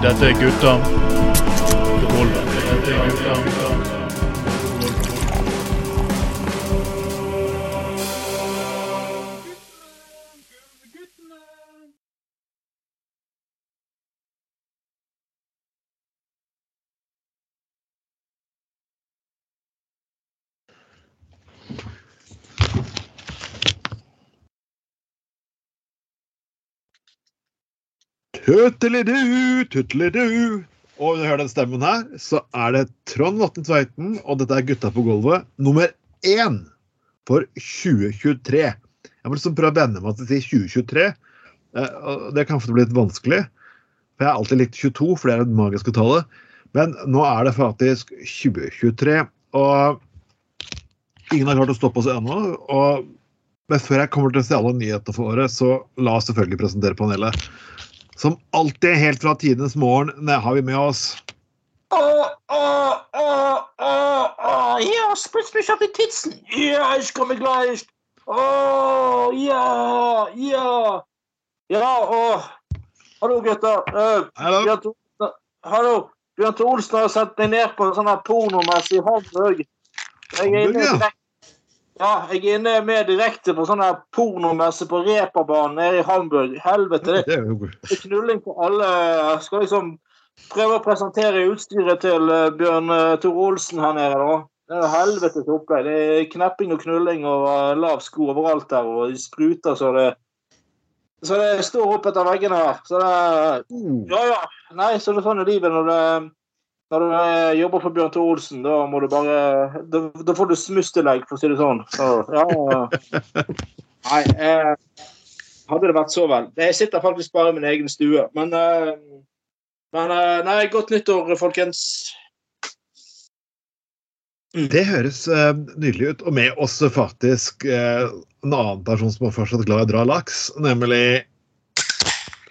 Dette er gutta Tutelidu, tutelidu. Og når du hører den stemmen her, så er det Trond Vatne Tveiten, og dette er Gutta på gulvet, nummer én for 2023. Jeg må liksom prøve å venne meg til å si 2023. Eh, og Det kan få bli litt vanskelig, for jeg har alltid likt 22, for det er det magiske tallet. Men nå er det faktisk 2023, og ingen har klart å stoppe oss ennå. Men før jeg kommer til å se alle nyhetene for året, så la oss selvfølgelig presentere panelet. Som alltid, helt fra tidenes morgen, det har vi med oss Å, å, å, å, å. ja, sprits mich auf die Titzen. Ja, ich komme gleich. Åh, ja, ja. Ja, å. Hallo, gutter. Eh, Hallo. Bjørn Hallo. Bjørn Olsen har satt meg ned på en sånn pornomessig Hamburg. Jeg er inne ja. Ja, jeg er inne med direkte på sånn pornomesse på Reperbanen nede i Hamburg. Helvete, det er knulling på alle. Jeg skal liksom prøve å presentere utstyret til eh, Bjørn uh, Tore Olsen her nede. da. Det er helvetes opplegg. Det er knepping og knulling og eh, lav sko overalt der, og de spruter så det så det står opp etter veggene her. Så det Uh, Ja, ja. Nei, så det er sånn i livet når det når du eh, jobber for Bjørn Tore Olsen, da må du bare Da, da får du smustelegg, for å si det sånn. Så, ja, ja. Nei, eh, hadde det vært så vel. Jeg sitter faktisk bare i min egen stue. Men, eh, men eh, Nei, godt nyttår, folkens. Det høres uh, nydelig ut. Og med oss faktisk uh, en annen person som er fortsatt glad i å dra laks, nemlig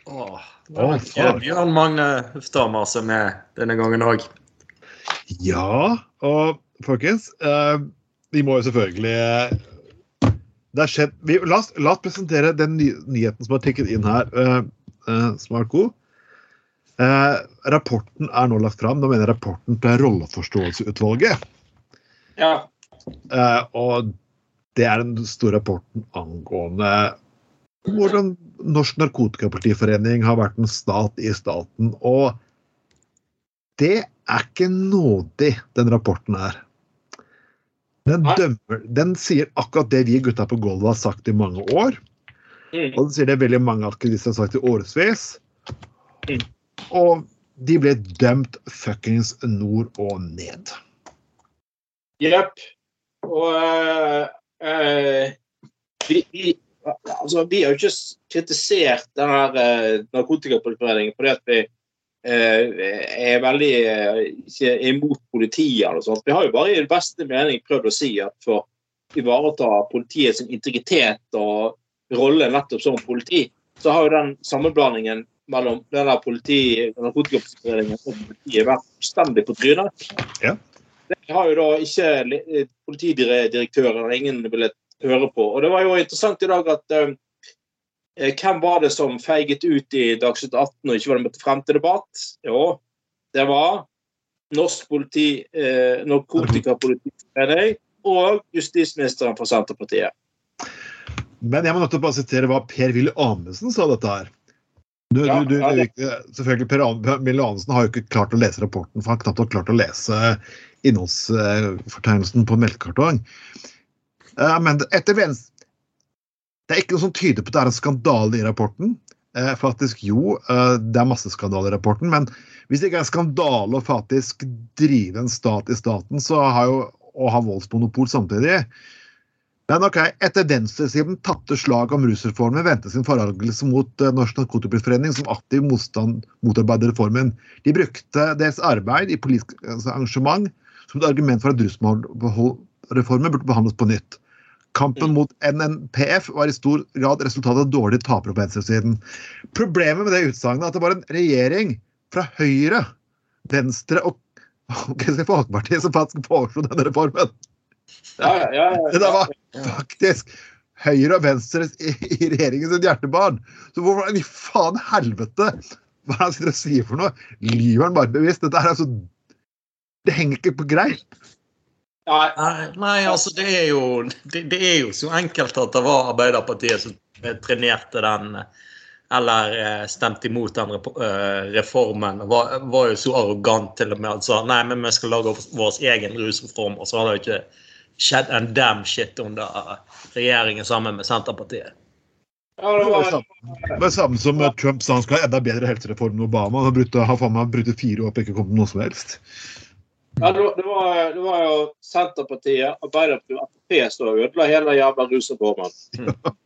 Åh, Å, ja. Bjørn Magne Huftamer som er denne gangen òg. Ja, og folkens eh, Vi må jo selvfølgelig eh, Det har skjedd vi, la, oss, la oss presentere den ny, nyheten som har tikket inn her, eh, eh, som har vært god. Eh, rapporten er nå lagt fram. Nå mener jeg rapporten til Rolleforståelseutvalget. Ja. Eh, og det er den store rapporten angående hvordan Norsk Narkotikapolitiforening har vært en stat i staten. Og det er ikke nådig, den rapporten her. Den, dømmer, den sier akkurat det vi gutta på gulvet har sagt i mange år. Mm. Og den sier det veldig mange aktivister har sagt i årevis. Mm. Og de ble dømt fuckings nord og ned. Jepp. Og vi, vi, altså, vi har jo ikke kritisert den her uh, narkotikapolitiforeningen fordi at vi eh, er veldig eh, ikke imot politiet. eller sånt. Vi har jo bare i beste mening prøvd å si at for å ivareta politiets integritet og rolle nettopp som politi, så har jo den sammenblandingen mellom den der politi, narkotikapolitiforeningen og politiet vært fullstendig på trynet. Det har jo da ikke politidirektøren ingen villet høre på. Og det var jo interessant i dag at eh, eh, hvem var det som feiget ut i Dagsnytt 18 og ikke var det møtte frem til debatt? Jo, det var Norsk politi, eh, narkotikapoliti og justisministeren fra Senterpartiet. Men jeg må å bare sitere hva Per-Willy Amundsen sa dette her. Du, Ja, du, du, ja, ja. selvfølgelig, Per-Willy Amundsen har jo ikke klart å lese rapporten, for han har knapt nok klart å lese innholdsfortegnelsen på en melkekartong. Eh, Men etter venstre Det er ikke noe som tyder på at det er en skandale i rapporten. Eh, Faktisk jo, eh, det er masse skandaler i rapporten, men hvis det ikke er en skandale å faktisk drive en stat i staten, så har jo å ha voldsmonopol samtidig, men ok, etter venstresiden tapte slag om rusreformen, vendte sin forargelse mot Norsk Narkotikaforening som aktiv motstand motarbeider reformen. De brukte deres arbeid i politisk arrangement som et argument for at rusreformen burde behandles på nytt. Kampen mot NNPF var i stor grad resultatet av dårlige tapere på venstresiden. Problemet med det utsagnet er at det var en regjering fra Høyre, Venstre og Kristelig Folkeparti som faktisk foreslo denne reformen. Ja, ja, ja, ja. Det var faktisk Høyre og Venstre i, i regjeringens hjertebarn. Så hvorfor i faen helvete hva er det han sitter og sier for noe? Lyver han bare bevisst? Dette er altså Det henger ikke på greip. Nei, altså det er jo det, det er jo så enkelt at det var Arbeiderpartiet som trenerte den eller eh, stemte imot den eh, reformen. Var, var jo så arrogant til og med at sa nei, men vi skal lage vår egen rusreform. Og så har det jo ikke skjedd en damn shit under regjeringen sammen med Senterpartiet. ja, det var det var samme som Trump sa han skal ha enda bedre helsereform enn Obama. Han har brutt fire år på ikke å komme med noe som helst. Ja, det, var, det, var, jo Senterpartiet, Arbeiderpartiet og Frp som ødela hele jævla rusreformen.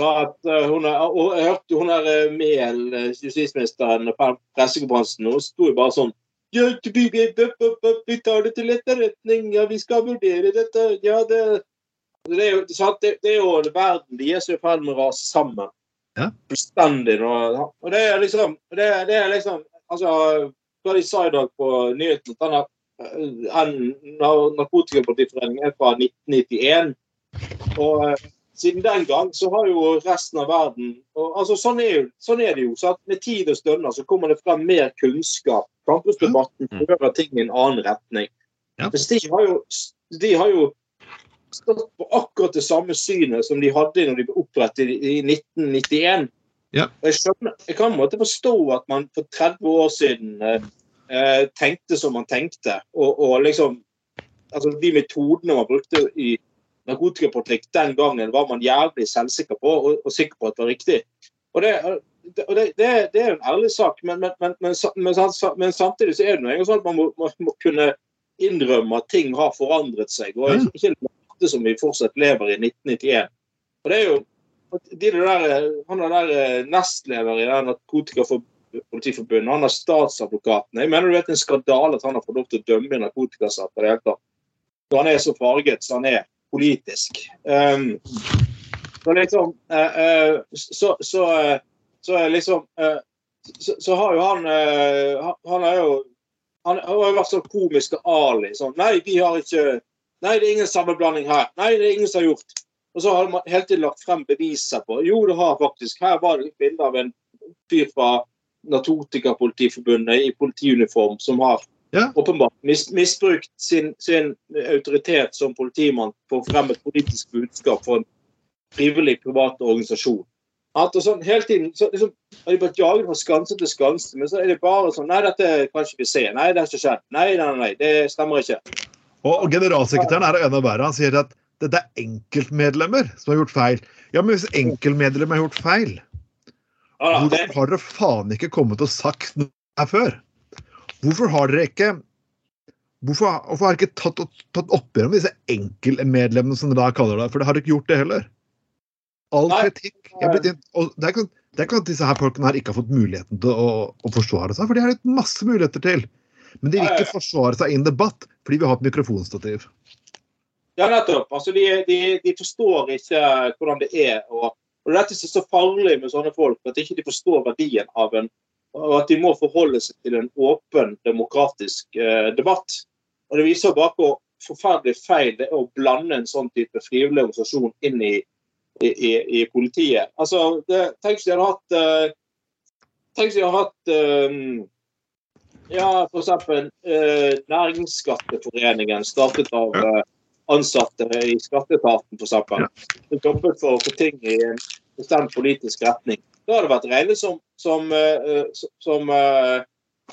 At eh, hun er, og jeg hørte hun der eh, Mehl, eh, justisministeren, på pressekonferansen, hun sto jo bare sånn vi, tar det til etterretning, ja, vi skal vurdere dette. Ja, det, det, er jo, sant? Det, det er jo verden de er så i ferd med å rase sammen. Ja. Bestandig. Og det er liksom det, det er liksom altså, Hva de sa i dag på nyhetene, eh, en- nar- er fra 1991. Og eh, siden den gang så har jo resten av verden og, altså Sånn er, jo, sånn er det jo. Så at med tid og stunder så kommer det frem mer kunnskap. Campusdebatten Mm. fører ting i en annen retning. Ja. Mens de har jo, de har jo stått på akkurat det samme synet som de hadde når de ble opprettet i, i 1991. Ja. Jeg, skjønner, jeg kan på en måte forstå at man for 30 år siden eh, eh, tenkte som man tenkte. Og, og liksom altså De metodene man brukte i narkotikapolitikk den gangen, var man jævlig selvsikker på og, og sikker på at det var riktig. Og det, og det, det, det er en ærlig sak, men, men, men, men, sa- men, sa- men samtidig så er det noe sånn at man må, må, må kunne innrømme at ting har forandret seg. og mm. ikke late som vi fortsatt lever i 1991. Og det er jo de der, Han er der eh, nestleder i det Narkotikapolitiforbundet, han er statsadvokaten. Jeg mener du vet en skandale at han har fått lov til å dømme i narkotikasaker. i det. Han er så farget så han er politisk. Um, så liksom uh, uh, så, så, eh, så er liksom så, så har jo han han- er jo han har jo vært sånn komisk Ali. Sånn, nei, vi har ikke Nei, det er ingen sammenblanding her. Nei, det er ingen som har gjort. Og så har man hele tiden lagt frem beviser på Jo, det har faktisk. Her var det et bilde av en fyr fra Narkotikapolitiforbundet i politiuniform som har Ja. åpenbart mis misbrukt sin, sin autoritet som politimann for å fremme et politisk budskap for en frivillig privat organisasjon. At og sånn, hele tiden så liksom, har de vært jaget fra skanse til skanse, men så er det bare sånn Nei, dette kan ikke vi se. Nei, det har ikke skjedd. Nei, nei, nei, det stemmer ikke. Og, og generalsekretæren er enda verre. Han sier at dette er enkeltmedlemmer som har gjort feil. Ja, men hvis enkeltmedlemmer har gjort feil, det, hvorfor har dere faen ikke kommet og sagt noe her før? Hvorfor har dere ikke Hvorfor, hvorfor har dere ikke tatt, tatt oppgjør med disse enkeltmedlemmene, som dere da kaller det? For det har dere ikke gjort det heller. All kritikk inn, og det, er ikke, det er ikke at disse her folkene her ikke har fått muligheten til å, å forsvare seg, for de har litt masse muligheter til. Men de vil ikke forsvare seg i en debatt fordi vi har et mikrofonstativ. ja, nettopp. Altså, de, de, de forstår ikke hvordan det er. Og, og dette er så farlig med sånne folk, at ikke de forstår verdien av en og at de må forholde seg til en åpen, demokratisk eh, debatt. Og Det viser bare hvor forferdelig feil det er å blande en sånn type frivillig organisasjon inn i, i, i, i politiet. Altså, det, Tenk hvis de hadde hatt eh, Tenk hvis de hadde hatt eh, ja, f.eks. Eh, Næringsskatteforeningen, startet av eh, ansatte i skatteetaten, f.eks. Som jobbet for å få ting i en bestemt politisk retning. Da hadde det vært regnet som, som, eh, som, som eh,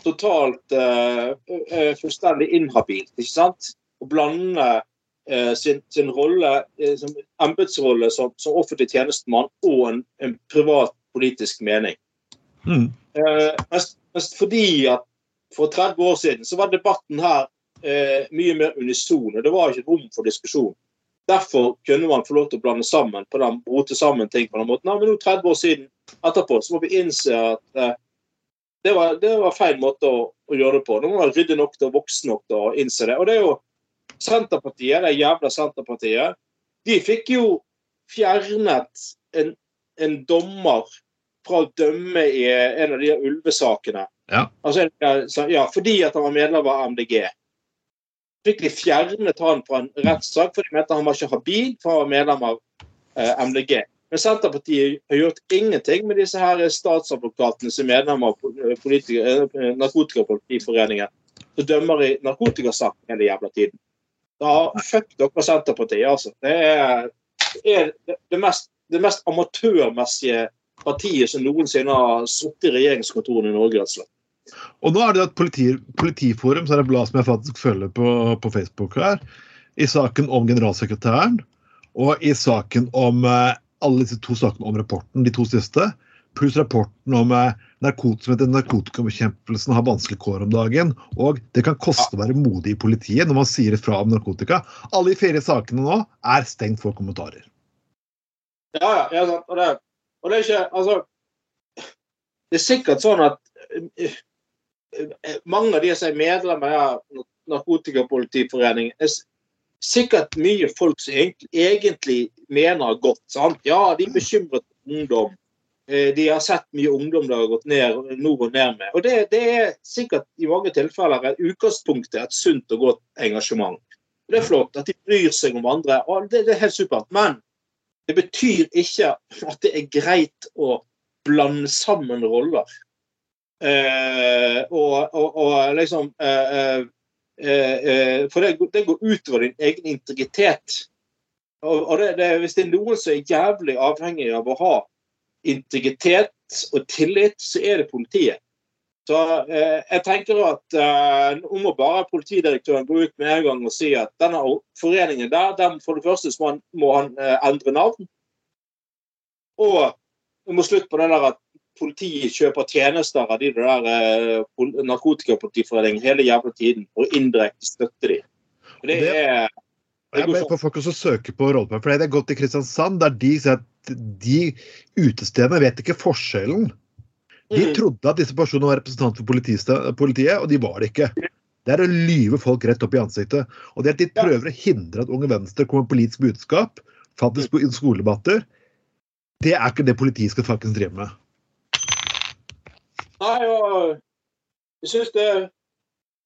totalt eh, eh, fullstendig inhabilt, ikke sant? Å blande eh, sin, sin rolle, eh, som embetsrolle som, som offentlig tjenestemann og en, en privat politisk mening. Mm. Eh, mest, mest, fordi at for 30 år siden så var debatten her eh, mye mer unison, og det var ikke rom for diskusjon. Derfor kunne man få lov til å blande sammen på den, rote sammen ting på den måten. Men nå 30 år siden etterpå så må vi innse at eh, det, var, det var feil måte å, å gjøre det på. Nå må man rydde nok til og voksen nok til å innse det. Og det er jo Senterpartiet, det jævla Senterpartiet, de fikk jo fjernet en, en dommer fra å dømme i en av de ulvesakene. Ja. Altså, ja, fordi at han var medlem av MDG. De fjernet han fra en rettssak for de mente han var ikke habil for han var medlem av eh, MDG. Men Senterpartiet har gjort ingenting med disse her statsadvokatene som er medlemmer av eh, Narkotikapolitiforeningen, som dømmer i narkotikasaken hele jævla tiden. Da Fuck dere Senterpartiet, altså. Det er, det er det mest, det mest amatørmessige partiet som noensinne har sittet i regjeringskontorene i Norge. rett og slett. Og nå er det et politi, politiforum, så er det et blad som jeg faktisk følger på, på Facebook her, i saken om generalsekretæren, og i saken om eh, alle disse to sakene om rapporten, de to siste, pluss rapporten om eh, narkot, som heter narkotikabekjempelsen har vanskelig kår om dagen, og det kan koste å være modig i politiet når man sier ifra om narkotika. Alle de fire sakene nå er stengt for kommentarer. Ja, ja, sant. Og det, og det er ikke Altså, det er sikkert sånn at eh, mange av de som er medlemmer av Narkotikapolitiforeningen, er sikkert mye folk som egentlig mener godt. sant? Ja, de er bekymret for ungdom. Eh, De har sett mye ungdom det har gått ned, nord og ned med. Og det, det er sikkert i mange tilfeller et utgangspunkt til et sunt og godt engasjement. Og Det er flott at de bryr seg om andre, og det, det er helt supert. Men det betyr ikke at det er greit å blande sammen roller. Eh, og, og, og liksom eh, eh, eh, For det, det går utover din egen integritet. Og, og det, det, hvis det er noen som er jævlig avhengig av å ha integritet og tillit, så er det politiet. Så eh, jeg tenker at eh, nå må bare politidirektøren gå ut med en gang og si at denne foreningen der, den, for det første må han, må han eh, endre navn. Og vi må slutte på det der at politiet kjøper tjenester av de der eh, pol- narkotikapolitiforeningen hele jævla tiden, og indirekte støtter de. Og det Det- er det Jeg ber sånn. folk også søke på rolleplay, for det er gått i Kristiansand, der de sier at de utestedene vet ikke forskjellen. De Mm. trodde at disse personene var representanter for politiet, og de var det ikke. Det er å lyve folk rett opp i ansiktet. Og det at de prøver å hindre at Unge Venstre kommer med politisk budskap, faktisk på i skoledebatter, det er ikke det politiet skal faktisk drive med. Nei, og jeg syns det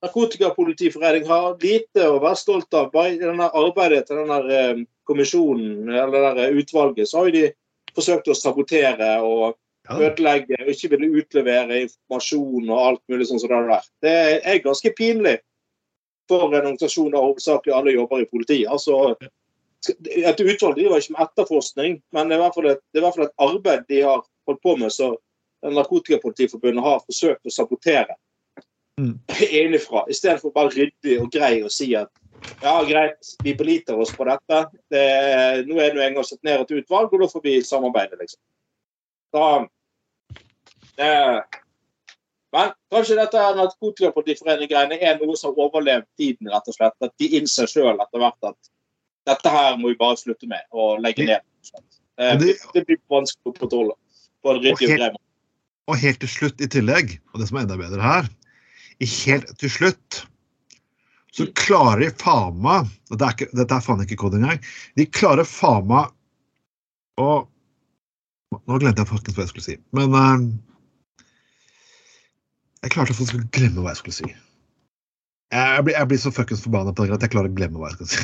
Narkotikapolitiforening har lite å være stolt av. Bare i denne arbeidet til denne eh, kommisjonen, eller det der utvalget, så har jo de forsøkt å sabotere og ødelegge og ikke ville utlevere informasjon og alt mulig sånn som det der. Det er ganske pinlig for en organisasjon der hovedsakelig alle jobber i politiet. Altså, et utvalg driver ikke med etterforskning, men det er i hvert fall et, det i hvert fall et arbeid de har holdt på med, så Narkotikapolitiforbundet har forsøkt å sabotere Mm. innenfra, istedenfor bare ryddig og grei å si at ja, greit, vi beliter oss på dette. Det, nå er det nå engang satt ned et utvalg, og da får vi samarbeide, liksom. Da, eh, men kanskje dette narkotikapolitiforening-greiene er noe som har overlevd tiden, rett og slett. At de innser sjøl etter hvert at dette her må vi bare slutte med og legge ned. og. Eh, Og det, det- det blir vanskelig å opprettholde på en ryddig og grei måte. Og helt til slutt i tillegg, og det som er enda bedre her, i helt til slutt så klarer de faen meg og det er ikke, Dette er faen ikke kode engang. De klarer faen meg å Nå glemte jeg faktisk hva jeg skulle si. Men uh, jeg klarte å glemme hva jeg skulle si. Jeg blir, jeg blir så fuckings forbanna på det at jeg klarer å glemme hva jeg skal si.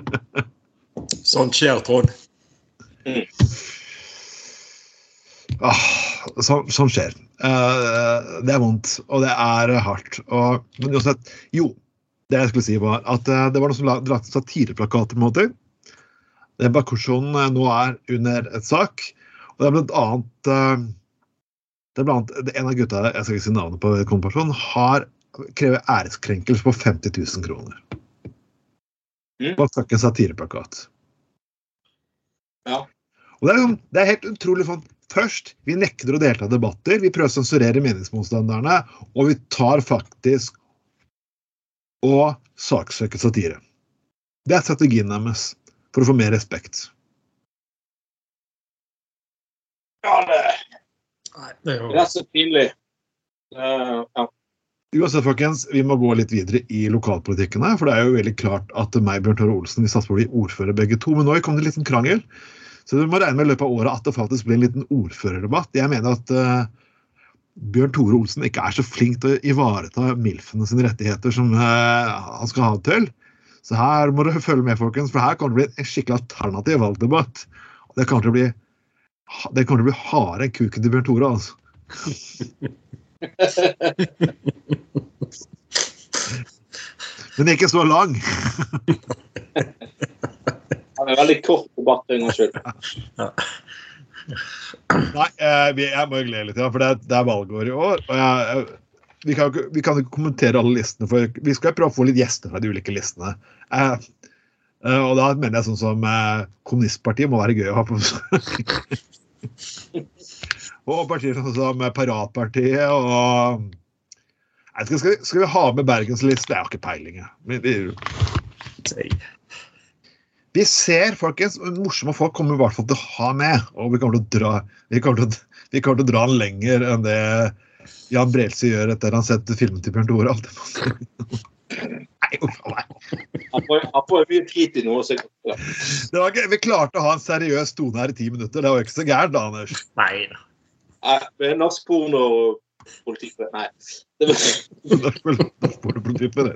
Sånt skjer, Trond. Ah, sånn, sånn skjer. Uh, det er vondt, og det er hardt. Og, men uansett, jo, det jeg skulle si var at uh, det var noen som la- lagde satireplakater. på en måte. Det Bakusjon eh, nå er under et sak. Og det er blant annet det er blant annet, En av gutta jeg skal ikke si navnet på kompensjon har krever æreskrenkelse på 50 000 kroner. Mm. På en satireplakat. Ja. Og det er, det er helt utrolig sånn Først, vi nekter å delta i debatter, vi prøver å sensurere meningsmotstanderne, og vi tar faktisk og saksøker satire. Det er strategien deres for å få mer respekt. Ja, det Nei, det er så jo pinlig. Uh, ja. Uansett, folkens, vi må gå litt videre i lokalpolitikken her, for det er jo veldig klart at meg Bjørn Tore Olsen vi satser på å bli ordfører begge to, men nå kom det en liten krangel. Så du må regne med i løpet av året at det faktisk blir en liten ordførerdebatt. Jeg mener at uh, Bjørn Tore Olsen ikke er så flink til å ivareta milfene sine rettigheter som uh, han skal ha til. Så her må du følge med, folkens, for her kommer det bli en skikkelig alternativ valgdebatt. Det kommer til å bli det kommer til å bli hardere enn kuken til Bjørn Tore, altså. Men ikke så lang. Han er veldig kort på Bart skyld. Nei, eh, vi- jeg må jo glede litt, ja, for det, er- det er valgår i år. Og jeg, jeg, vi, kan, ikke- vi kan ikke kommentere alle listene, for vi skal prøve å få litt gjester fra de ulike listene. Eh, eh, og da mener jeg sånn som eh, Kommunistpartiet må være gøy å ha på Og partier sånn som Paratpartiet og jeg skal, skal, vi, skal vi ha med Bergenslisten? Jeg har ikke peiling. jeg. Vi, ser, folkens, morsomme folk kommer vi i hvert fall til å ha med. Og vi kommer til å dra, vi kommer til å, vi kommer til å dra den lenger enn det Jan Brelse gjør etter han setter filmen til Bjørn Tore. Alt det Nei, uff a meg. Han får han får jo mye tid til noe. Det var ikke, vi klarte å ha en seriøs tone her i ti minutter. Det var jo ikke så gærent, da, Anders. Nei da. Er norsk pornopolitikk Nei. Det var, Da får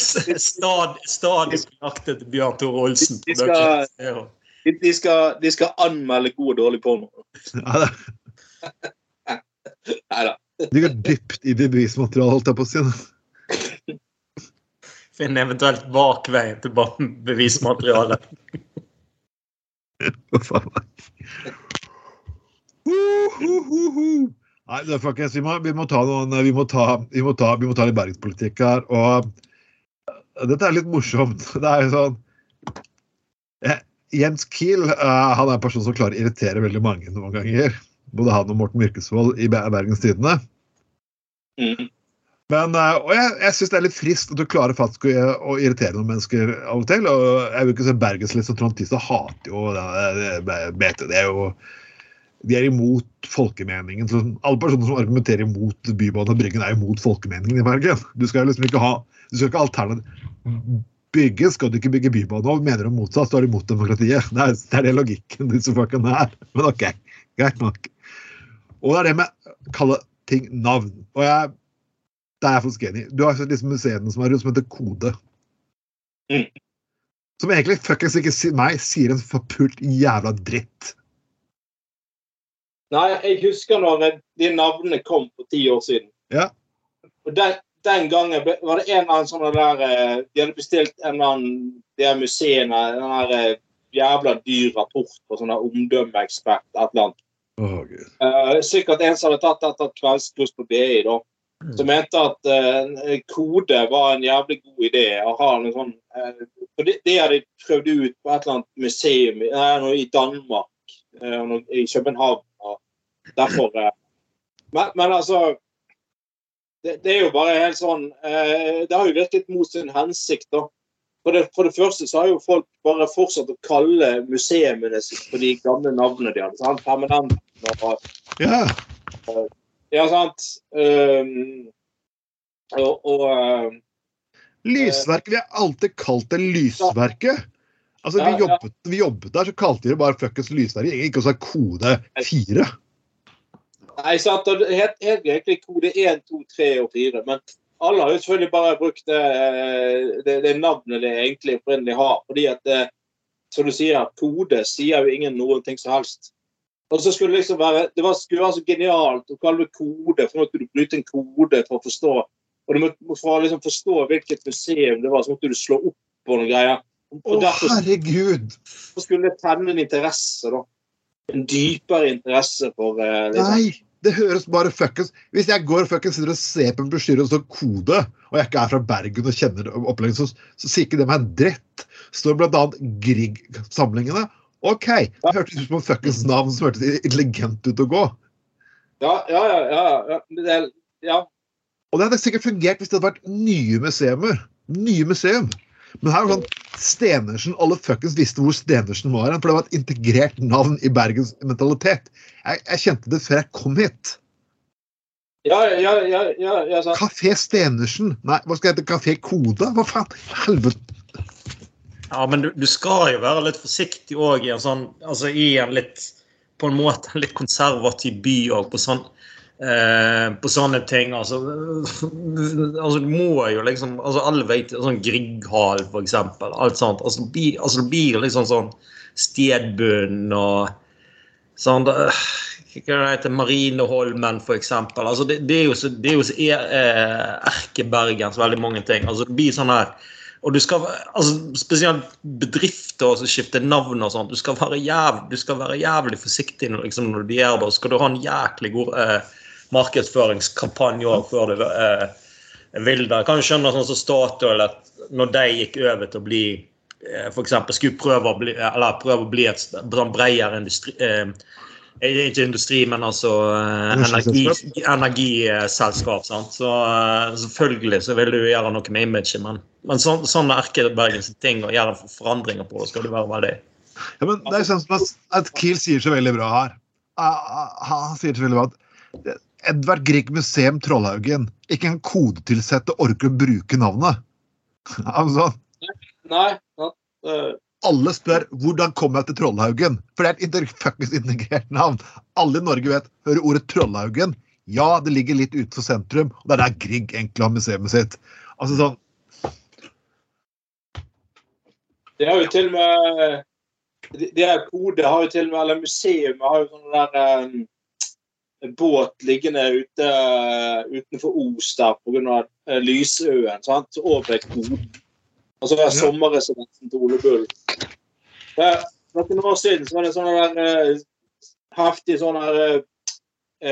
Stadig, stadig Bjørn Tore Olsen. De skal- de, skal, de skal anmelde god og dårlig porno. Nei da. de går dypt i bevismaterialet, holdt jeg på å si. Finn eventuelt bakveien til bevismaterialet. Uff a meg. Nei, det er folkens, vi må, vi må ta noen vi må ta, vi må ta, vi må ta litt bergenspolitikk her. Og eh, dette er litt morsomt. Det er jo sånn jeg, Jens Kiel uh, han er en person som klarer å irritere veldig mange noen ganger. Både han og Morten Myrkesvold i Bergens Tidende. Mm. Men, uh, og jeg, jeg syns det er litt frist at du klarer faktisk å, å irritere noen mennesker av og til. Og jeg vil ikke se Bergenslist som Trond Tistad hater jo det, det, det, det er jo De er imot folkemeningen. Så alle personer som argumenterer imot Bybanen og Bryggen, er imot folkemeningen i Bergen. Du skal liksom ikke ha du skal ikke alternativ Bygge skal du ikke bygge bybane over. mener du motsatt, så er du imot demokratiet. Det er, det er det logikken disse folkene er. Men OK, greit nok. Og det er det med å kalle ting navn. Og jeg det er jeg faktisk enig i. Du har sett disse museene som er rundt, som heter Kode. Mm. Som egentlig fuckings ikke meg sier en forpult jævla dritt. Nei, jeg husker når de navnene kom for ti år siden. Ja. Og den, den gangen ble- var det en eller annen sånn der eh, De hadde bestilt en eller annen de her museene, en der eh, jævla dyr rapport på sånn omdømmeekspert, et eller annet. Eh, sikkert en som hadde tatt dette kveldskurs på BI, da. Som mente at uh, kode var en jævlig god idé. Å ha noe sånn uh, for det, det hadde de prøvd ut på et eller annet museum i- nei, i Danmark, i København. Og derfor eh, men, men altså det, det er jo bare helt sånn eh, Det har jo virket mot sin hensikt, da. For det, for det første så har jo folk bare fortsatt å kalle museene på de gamle navnene de hadde. sant? Permanenten og Ja. ja, sant. Um, og, og uh, Lysverket. Vi har alltid kalt det Lysverket. Altså, vi jobbet, vi jobbet der, så kalte de det bare fuckings Lysverket. Ikke også kode fire. Nei, sant. Det het egentlig kode 1, 2, 3 og 4. Men alle har jo selvfølgelig bare brukt det, det, det navnet det egentlig opprinnelig har. Fordi at det, som du sier, kode sier jo ingen noen ting som helst. Og så skulle det liksom være Det var, skulle være så genialt å kalle det kode, for nå måtte du bryte en kode for å forstå. Og du måtte, for å liksom forstå hvilket museum det var, så måtte du slå opp på noen greier. Å, herregud! herregud! skulle det tenne en interesse, da. En dypere interesse for eh, liksom. Nei! Det høres bare fuckings Hvis jeg går fuckings sitter og ser på en brosjyre og står kode, og jeg ikke er fra Bergen og kjenner opplegget, så, så sier ikke det meg en dritt. Står bl.a. Grieg-samlingene. OK! Det hørtes ut som et fuckings navn som hørtes intelligent ut å gå. Ja, ja, ja. ja, ja. Det, ja. Og det hadde sikkert fungert hvis det hadde vært nye museumer. Nye museum. Men her var sånn Stenersen, Alle fuckings visste hvor Stenersen var, hen, for det var et integrert navn i Bergens mentalitet. Jeg, jeg kjente det før jeg kom hit. Ja, ja, ja, ja, ja sant. Kafé Stenersen. Nei, hva skal jeg hete? Kafé Kode? Hva faen? Helvete. Ja, men du, du skal jo være litt forsiktig òg i en sånn Altså i en litt På en måte en litt konservativ by og på sånn eh, på sånne ting. Altså, altså må jo liksom altså Alle vet sånn Grieghall, for eksempel. Alt sånt. Altså, blir, altså, det blir liksom sånn stedbunn og sånn hva heter Marineholmen, for eksempel. Altså, det, det er jo så, det er jo så eh, erkebergens veldig mange ting. Altså, det blir sånn her og du skal, altså Spesielt bedrifter som skifter navn og sånt. Du skal være jævlig, du skal være jævlig forsiktig liksom, når du gjør det. Og skal du ha en jæklig god eh, markedsføringskampanje også før du eh, vil det. Jeg kan skjønne sånn som Statoil at når de gikk over til å bli eh, for eksempel, skulle prøve å bli, eller prøve å bli et bredere industri, eh, ikke industri, men altså eh, energi, energiselskap. sant? Så eh, Selvfølgelig så vil du gjøre noe med imaget, men, men sånn, sånne erkebergenske ting og gjøre forandringer på skal du være veldig Ja, men det er sånn at, at Kiel sier så veldig bra her. Ah, ah, Han sier så veldig bra at Edvard Grieg museum Trollhaugen ikke en kodetilsette orker å bruke navnet. Altså, Nei. ja, eh, alle spør hvordan kom jeg til Trollhaugen? For det er et fuckings integrert navn. Alle i Norge vet hører ordet Trollhaugen. Ja, det ligger litt utenfor sentrum, og det er der Grieg egentlig har museet sitt. Altså sånn, Det har jo til og med Det de er kode har jo til og med Eller Museet har jo sånne der eh, båt liggende ute eh, utenfor Os der pga. Uh, Lysøen. sant? Over koden. Og så er det sommerresidensen til Ole Bull. For noen år siden så var det en sånn der eh, heftig sånn der eh,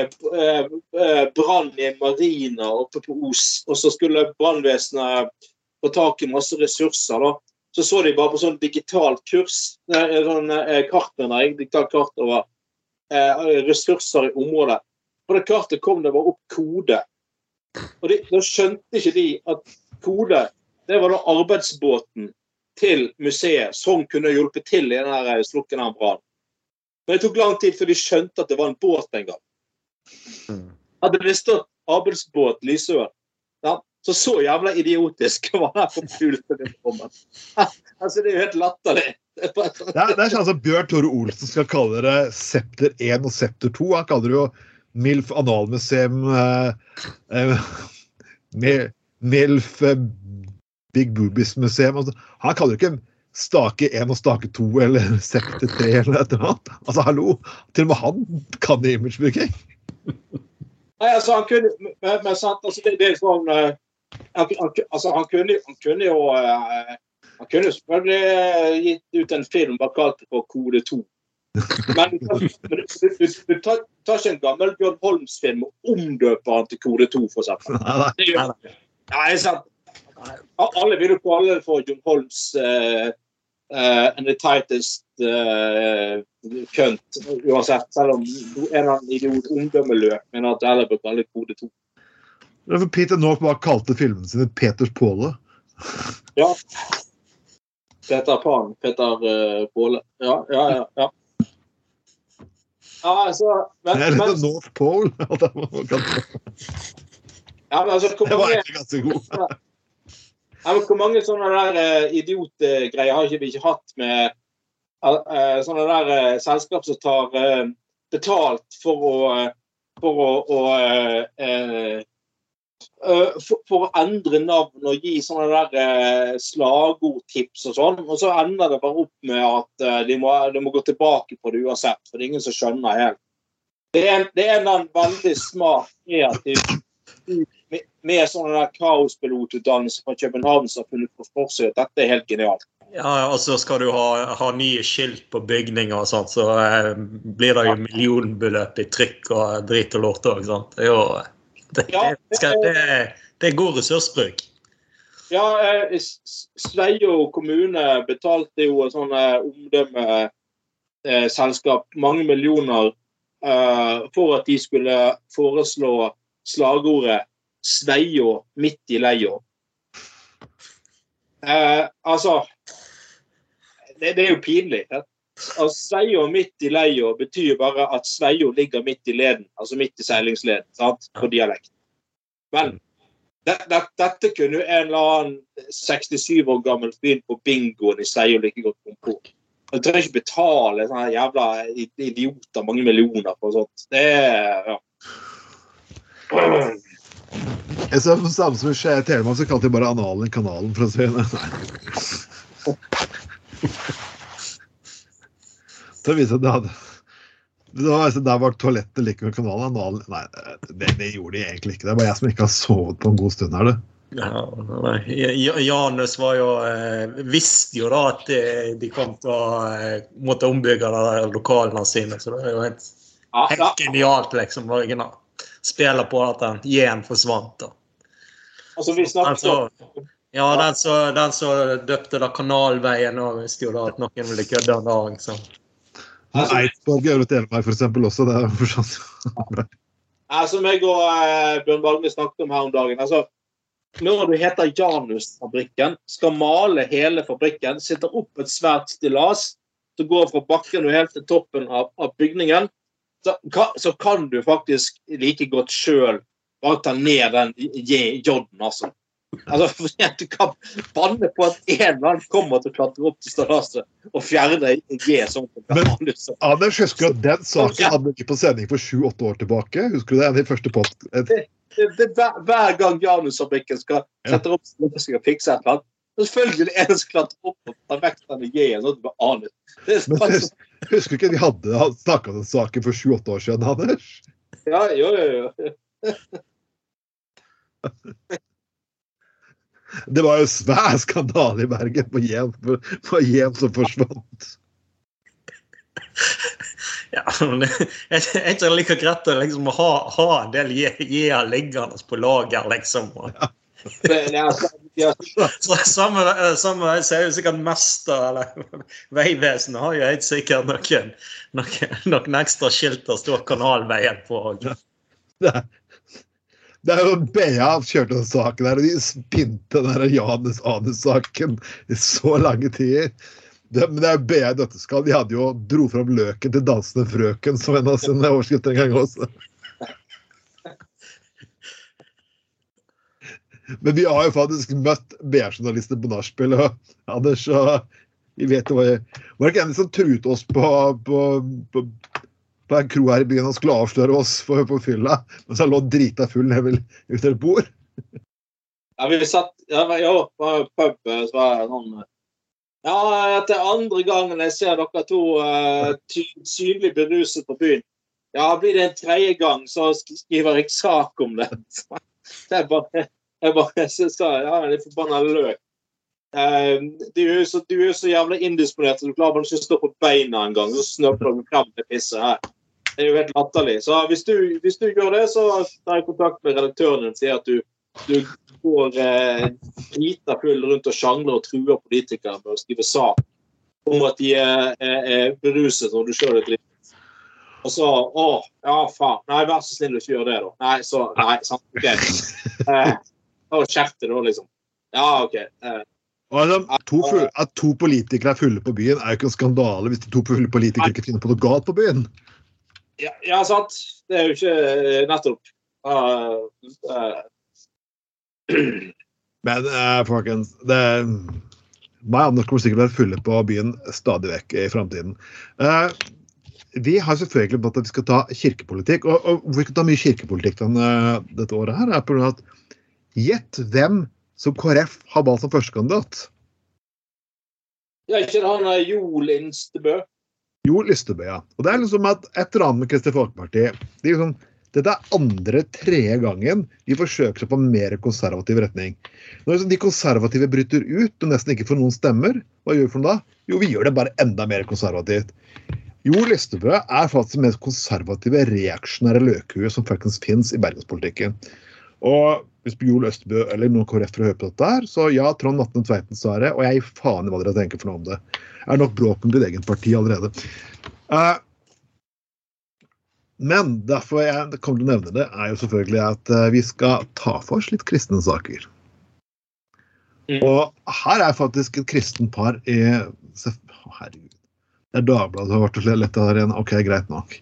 eh, eh, brann i marina oppe på Os, og så skulle brannvesenet få tak i masse ressurser. da. Så så de bare på sånn digitalt kurs, sånn eh, kart, digitalt kart over eh, ressurser i området. På det kartet kom det bare opp kode. Og de, da skjønte ikke de at kode, det var da arbeidsbåten til museet som kunne hjulpet til i den slukken av brannen. Men det tok lang tid før de skjønte at det var en båt en gang. Hadde det stått arbeidsbåt Lysøen, ja, så så jævla idiotisk var det for pultuniformen. altså, det er jo helt latterlig. Det er sånn- det er, det er sånn at Bjørn Tore Olsen skal kalle det Septer 1 og Septer 2. Han kaller det jo MILF Analmuseum eh, eh, MILF eh, Big Boobies Museum. Altså, han kaller det ikke Stake 1 og Stake 2 eller Septer 3 eller et eller annet. Altså, hallo! Til og med han kan imagebygging. Nei, altså, han kunne Men, men sant, altså, det, det er sånn eh, han, han, altså, han, kunne, han kunne jo eh, Han kunne selvfølgelig eh, gitt ut en film bare kalt det for Kode 2. Men, men du, du, tar, tar ikke en gammel Bjørn Holms-film og omdøper han til Kode 2, for eksempel. Det gjør Nei, er sant. Alle vil jo kalle det for John Holms uh, uh, and the tightest uh, kønt, uansett. Selv om en eller annen idiot ungdommeløp mener at alle bør kalle det kode 2. For Peter North bare kalte filmen sin Peters Påle. Ja. Peter Pan. Peter uh, Påle. Ja, ja, ja. ja. Ja, altså, men, Eller men, The North Pole. det ja, men altså, hvor Det mange, ganske god. ja, men hvor mange sånne der uh, idiotgreier har ikke vi ikke hatt med uh, sånne der uh, selskap som tar betalt for å for å, å uh, uh, for, for å endre navn og gi sånne der uh, slagordtips og sånn. Og så ender det bare opp med at uh, de, må, de må gå tilbake på det uansett, for det er ingen som skjønner helt. Det er, det er en veldig smart, kreativ med, med sånne der kaospilotutdannelse fra København som har funnet på forsøk. Dette er helt genialt. Ja, altså skal du ha, ha nye skilt på bygninger og sånt, så eh, blir det jo millionbeløp i trykk og drit og lort òg. Det, er jo- det, Ja, det, skal, det, det er god ressursbruk. Ja, eh, Sveio kommune betalte jo et sånn eh, omdømmeselskap mange millioner eh, for at de skulle foreslå slagordet 'Sveio midt i leia'. Eh, altså det, det er jo pinlig. Ja. Altså, Sveio midt i leia betyr bare at Sveio ligger midt i leden, altså midt i seilingsleden, sant? på dialekt. Men det, det, dette kunne jo en eller annen 67 år gammel fyr på bingoen i Sveio like godt komme på. Du trenger ikke betale sånne jævla idioter mange millioner for sånt. Det er, ja. Jeg så Samme som i Skje- Telemark, så kalte de bare analen kanalen, for å si det. Så viste det at det hadde det var, altså, Der var toalettet like med kanalen. Nei, det, det gjorde de egentlig ikke. Det er bare jeg som ikke har sovet på en god stund her, du. Ja, Janus var jo eh, visste jo da at de, de kom til å eh, måtte ombygge de der lokalene sine. Så det er jo helt, Ja, ja. helt genialt, liksom. å kunne Spille på at den J-en forsvant. da. Altså, vi snakket Altså, om ja, den som døpte da Kanalveien, og visste jo da at noen ville kødde en dag. Så. Eidsborg i Øvre Telemark, eksempel, også. Det er for som jeg og eh, Bjørn Valgme snakket om her om dagen. altså Når du heter Janusfabrikken, skal male hele fabrikken, sitter opp et svært stillas som går fra bakken og helt til toppen av, av bygningen, så, ka- så kan du faktisk like godt sjøl bare ta ned den J-en, altså. Altså, Du kan banne på at en eller annen kommer til å klatre opp til stillaset og fjerne G. sånn Men- Anders, husker at den saken Ja. hadde vi på sending for sju-åtte år tilbake? Husker du det? En av de første post... Det, det, det, hver, hver gang Janusfabrikken skal sette opp skal fikse et eller annet, selvfølgelig det en som klatrer opp og tar vekk denne G-en. at du. Det er Men husker du ikke vi hadde snakka om den saken for sju-åtte år siden, Anders? ja, jo, jo, jo. Det var jo svær skandale i Bergen på Jem, på Jem som forsvant. Ja, men det er ikke like greit å liksom ha, ha en del J-er liggende på lager, liksom. Det, det ja, Så samme, samme så er jo sikkert Mester eller Vegvesenet har jo helt sikkert noen, noen, noen ekstra skilt der står Kanalveien på. Det er, det er jo BA kjørte den saken der, og de spinte den Janus Anus-saken i så lange tider. Det, men det er BA Nøtteskall. De hadde jo dro fram løken til dansende frøken som en av sine overskrifter en gang også. Men vi har jo faktisk møtt BA-journalister på nachspiel, og Anders og vi vet jo hva jeg Var det ikke en som truet oss på, på, på, på en kro her i byen og skulle avsløre oss for, på fylla? mens han lå drita full nede ved et bord? ja, vi satt ja, ja, på pub, eh, så var det sånn Ja, etter andre gangen jeg ser dere to uh, synlig beruset på byen. Ja, blir det en tredje gang, så skriver jeg sak om det. Det er bare Jeg bare sa ja, det er forbanna løk. Uh, du, er så, du er så jævla indisponert, så du klarer bare ikke å stå på beina engang. Så snøpler du frem det pisset her. Det er jo helt latterlig. Så hvis du, hvis du gjør det, så tar jeg kontakt med redaktøren din og sier at du, du går eh, drita full rundt og sjangler og truer politikere med å skrive sak om at de er, er, er beruset når du sjøl er dritt. Og så Å, ja, faen. Nei, vær så snill, ikke gjør det, da. Nei, så Nei, sant. OK. Eh, og Skjerp deg, da, liksom. Ja, OK. Eh, altså, to, full, at to politikere er fulle på byen, er jo ikke en skandale hvis de to fulle politikere ikke finner på noe galt på byen. Ja, ja, sant. Det er jo ikke eh, nettopp. Uh, uh, Men uh, folkens, det meg og Anders kommer sikkert å være fulle på byen stadig vekk i framtiden. Uh, vi har selvfølgelig bedt at vi skal ta kirkepolitikk. Og, og hvorfor vi skal ta mye kirkepolitikk denne, dette året, her, er på av at gjett hvem som KrF har valgt som førstekandidat. ja, ikke det han eh, Jo Lindstebø? Jo Lystebø. Og det er liksom at et eller annet med Kristelig Folkeparti er liksom, Dette er andre, tredje gangen vi forsøker seg på en mer konservativ retning. Når liksom de konservative bryter ut og nesten ikke får noen stemmer, hva gjør vi for noe da? Jo, vi gjør det bare enda mer konservativt. Jo Lystebø er faktisk det mest konservative, reaksjonære løkhuet som faktisk finnes i bergenspolitikken. Og hvis Bjol Østbø eller noen KrF-ere hører på dette her, så ja, Trond Atne Tveiten sa det, og jeg gir faen i hva dere tenker for noe om det. Det er nok bråk med ditt eget parti allerede. Uh, men derfor jeg kommer til å nevne det, er jo selvfølgelig at eh, vi skal ta for oss litt kristne saker. Mm. Og her er faktisk et kristen par i Herregud. Det er Dagbladet som har vært og lett her igjen. OK, greit nok.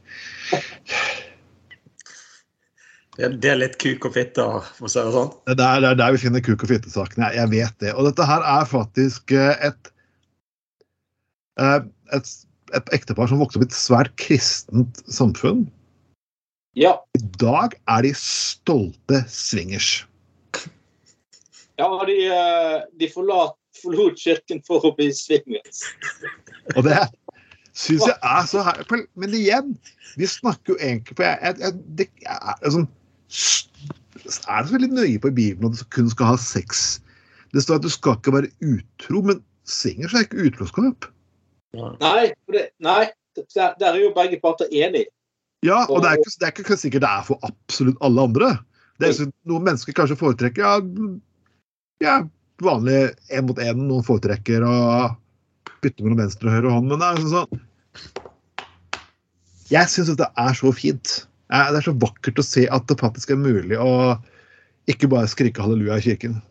Det, det er litt kuk og fitte, for å si det sånn. Det er der, det er der vi finner kuk og fitte-sakene. Jeg, jeg vet det. Og dette her er faktisk eh, et eh, et, et ektepar som vokste opp i et svært kristent samfunn. Ja. I dag er de stolte swingers. ja de, eh, de forlat, forlot kirken for å bli swingers. Og det syns jeg er så her... Men igjen, vi snakker jo egentlig For jeg, jeg, jeg, det er sånn Er det så veldig nøye på i Bibelen at du kun skal ha sex? Det står at du skal ikke være utro, men swingers er ikke utroskap. Nei, det, nei der, er jo begge parter enige. Ja, og det er ikke, det er ikke sikkert det er for absolutt alle andre. Det er Noen mennesker kanskje foretrekker ja, ja, vanlig én mot én. Noen foretrekker å bytte mellom venstre og høyre hånd. Men det er sånn sånn Jeg syns dette er så fint. Det er så vakkert å se at det faktisk er mulig å ikke bare skrike halleluja i kirken.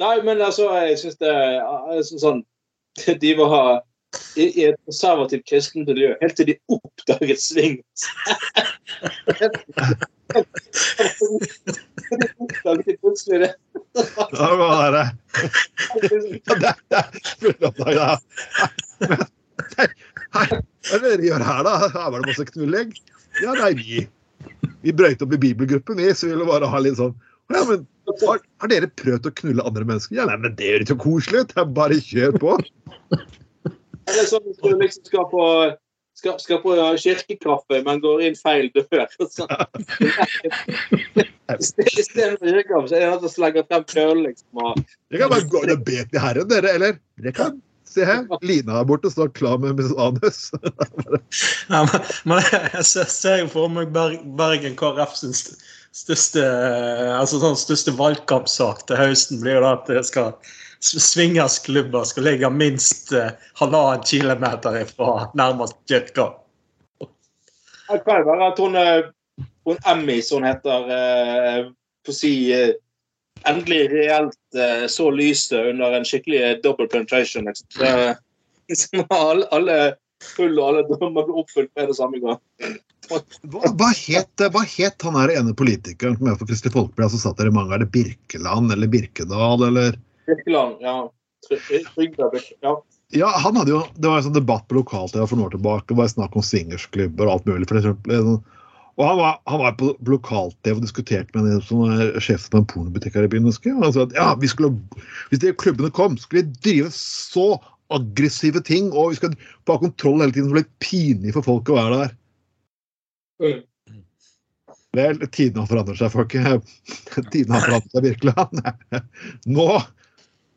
Nei, men altså, jeg syns det er altså, sånn De var i, i et konservativt kristent miljø helt til de oppdaget swing. oppdaget de plutselig det. Ja, det var det. Ja, det, det, det, ja. Hei, hva er det dere gjør her, da? Her var det masse knullegg. Ja, nei, vi Vi brøyt opp i bibelgruppen, vi, så vi ville bare ha litt sånn Ja, men har, har dere prøvd å knulle andre mennesker? Ja, nei, men det gjør ikke så koselig ut. Det er bare kjør på. Eller sånn at du liksom skal på skal, skal på kirkekaffe, men går inn feil dør. Sånn. Istedenfor kirkekaffe, så er det at som slenger frem kølen, liksom. Dere kan bare gå og be til Herren, dere. Eller dere kan Se her, Lina er borte står klar med Miss Anus. Ja, men, men jeg ser, jo for meg Bergen KrF sin største altså sånn største valgkampsak til høsten blir jo da at det skal swingersklubber skal ligge minst eh, halvannen kilometer fra nærmest kirke. det kan jo være at hun, eh, hun Emmy, som hun heter, eh, på si eh, endelig reelt eh, så lyset under en skikkelig double penetration. Liksom. Alle, alle full og alle drømmer blir oppfylt med det samme gang. Hva, hva, het, hva het han her ene politikeren som er for Kristelig Folkeparti som satt der i mange? Det Birkeland eller Birkedal eller Birkeland, ja. Ja. Ja, han hadde jo, Det var en sånn debatt på lokal-TV for noen år tilbake. Det var snakk om swingersklubber og alt mulig. for eksempel. Og han var, han var på lokal-TV og diskuterte med en som er sjef på en pornobutikk her i byen. husker. Og han sa at ja, vi skulle, hvis de klubbene kom, skulle vi drive så aggressive ting. Og vi skal få ha kontroll hele tiden. Det ble pinlig for folk å være der. Mm. Vel, tidene har forandret seg, folk. Tidene har forandret seg virkelig. Nå,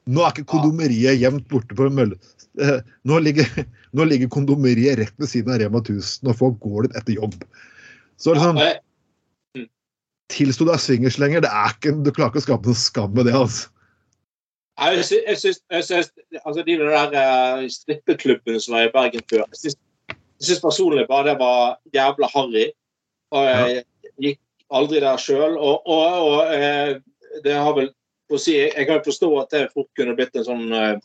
nå er ikke kondomeriet jevnt borte på mølle... Eh, Nå ligger, nå ligger kondomeriet rett ved siden av Rema 1000, og folk går dit etter jobb. Så liksom, Ja, jeg- tilsto deg swingers lenger. Det er ikke, du klarer ikke å skape noe skam med det. altså. Jeg syns, jeg syns, jeg syns altså De der uh, strippeklubbene som var i Bergen før Jeg syns, jeg syns personlig bare det var jævla harry. Og jeg gikk aldri der sjøl. Og, og, og eh, det har vel på å si, Jeg kan jo forstå at det fort kunne blitt en sånn eh,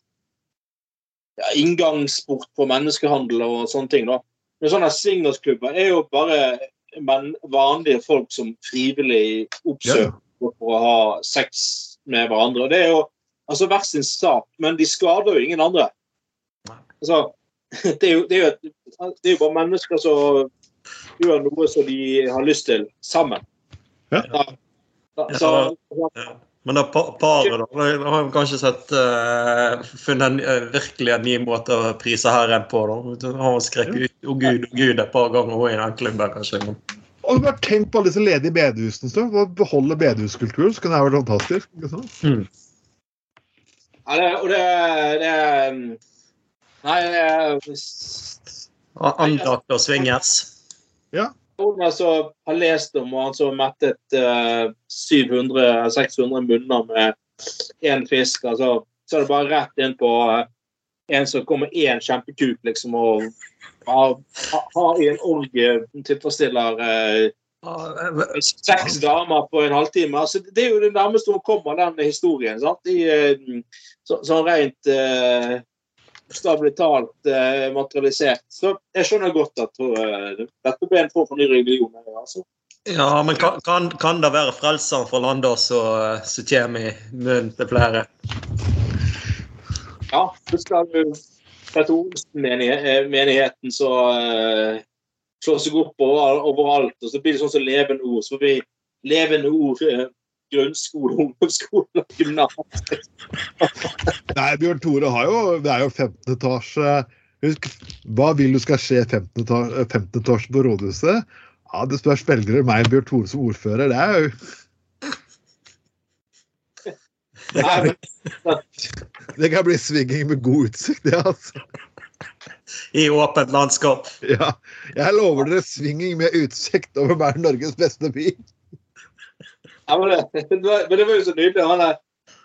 ja, inngangsport for menneskehandel og sånne ting. da. Men sånne swingersklubber er jo bare men, vanlige folk som frivillig oppsøker for å ha sex med hverandre. Og det er jo altså hver sin sak, men de skader jo ingen andre. Altså, det er jo, det er jo, det er jo bare mennesker som gjør noe som de har lyst til, sammen. Ja. Da- da- så, Ja. Men det pa- paret da, Da har jo kanskje sett, uh, funnet en, eh, virkelig en ny måte å prise Herren på. da. De har skreket ut 'Å Gud, å Gud' et par ganger også i den klubben, kanskje. Men, Og bare Tenk på alle disse ledige bedehusene. Så. Å beholde bedehuskulturen så kan det vært fantastisk. ikke sant? mm. ja, det, og det, det Nei, det Andakt og swingers. Noen som har lest om og han som mettet uh, 700-600 munner med én fisk. altså, Så er det bare rett inn på uh, en som kommer én kjempekuk, liksom, og har, har i en orgie tilfredsstiller uh, seks damer på en halvtime. Altså, det er jo det nærmeste hun kommer den historien. sant? I, eh, så, sånn rent eh, bokstavelig talt eh, materialisert. Så jeg skjønner godt at uh, dette ble en form for ny religion. Altså. Ja, men kan, kan, kan det være frelseren for landet som som kommer i munnen til flere? Ja, husker du Petter Olsen-menigheten, så uh, slår seg opp over, overalt. Og så blir det sånn som Levende Ord. Så blir Levende Ord eh, grunnskole, ungdomsskole og gymnas. Nei, Bjørn Tore har jo Det er jo 15. etasje. Husk, hva vil du skal skje 15. etasje, 15. etasje på rådhuset? Ja, Det spørs velgere meg enn Bjørn Tore som ordfører. Det er jo det kan, det kan bli svinging med god utsikt, det, altså. I åpent landskap. Ja, jeg lover dere svinging med utsikt over hver Norges beste by. Ja, men, det, men det var jo så nydelig. Han er,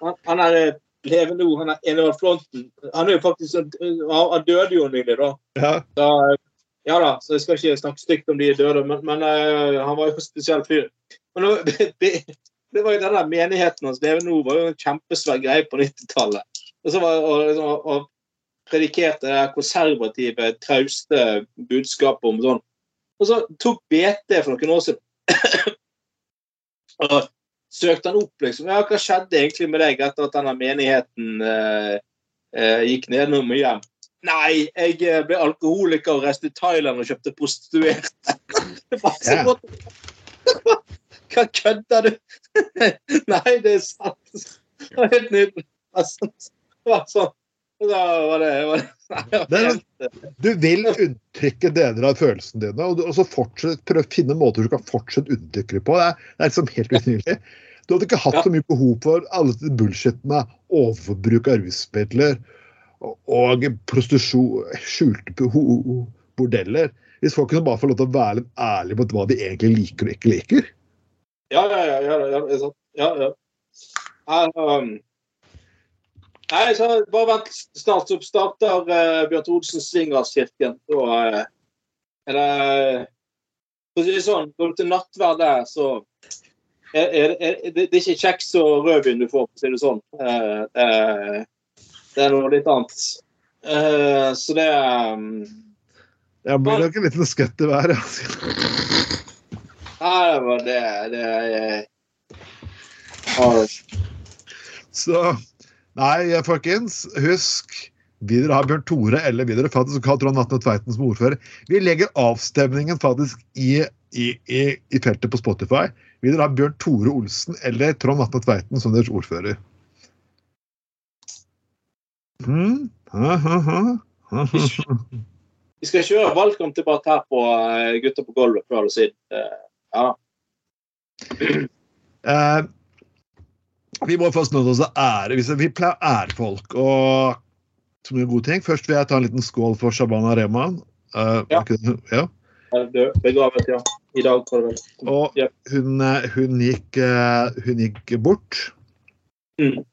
han, han er eh, levende ord. Han er Enevald Flånten. Han er jo faktisk han, døde jo nylig, da. Ja, da. Ja da, så jeg skal ikke snakke stygt om de døde, men, men uh, han var jo en spesiell fyr. Men det, det, det var jo den der menigheten hans, Levende Ord, var jo en kjempesvær greie på 90-tallet. Og så var og, liksom, og predikerte det konservative, trauste budskapet om sånn. Og så tok BT for noen år siden og søkte han opp, liksom. Ja, hva skjedde egentlig med deg etter at denne menigheten eh, eh, gikk ned og hjem? Nei, jeg eh, ble alkoholiker og reiste til Thailand og kjøpte prostituerte. Det var så Ja. godt. Hva kødder du? Nei, det er sant. Det var helt nydelig. Det var sånn. Var det, var det, det helt, Du vil uttrykke deler av følelsene dine, og, du, og så fortsett, prøv å finne måter du kan fortsette å uttrykke det på. Det er, det er liksom helt utrolig. Du hadde ikke hatt så mye behov for alle de bullshitene, overforbruk av rusmidler og, prostitusjon, skjulte bordeller. Hvis folk kunne bare få lov til å være litt ærlige på hva de egentlig liker og ikke liker. Ja, ja, ja. ja, ja. Ja, ja. Um, nei, så bare vent. Snart så starter uh, Bjørn Olsen Svingerskirken. Da uh, er det For å si det sånn, går du til nattverd der, så er, er, er, det, det er ikke kjeks og rødvin du får, for å si det sånn. Uh, uh, det er noe litt annet. Så det um, Ja, blir nok en liten skvett i været. Altså. Nei, det var det, det er uh, Så nei, folkens, husk vil dere ha Bjørn Tore eller vil dere faktisk ha Trond Atne Tveiten som ordfører? Vi legger avstemningen faktisk i, i, i, i feltet på Spotify. Vil dere ha Bjørn Tore Olsen eller Trond Atne Tveiten som deres ordfører? Ha, ha, ha. Ha, ha, ha. Vi skal kjøre valgkampdebatt her på gutta Gutter på gulvet før eller siden. Eh, Ja. Eh, vi må først nødt til å ære hvis Vi pleier å ære folk og så mye gode ting. Først vil jeg ta en liten skål for Shabana Rehman. Uh, Ja. ikke ja. Begravet, ja. I dag, var det vel. Og Ja. hun, eh, hun, gikk, eh, hun gikk bort. Mm.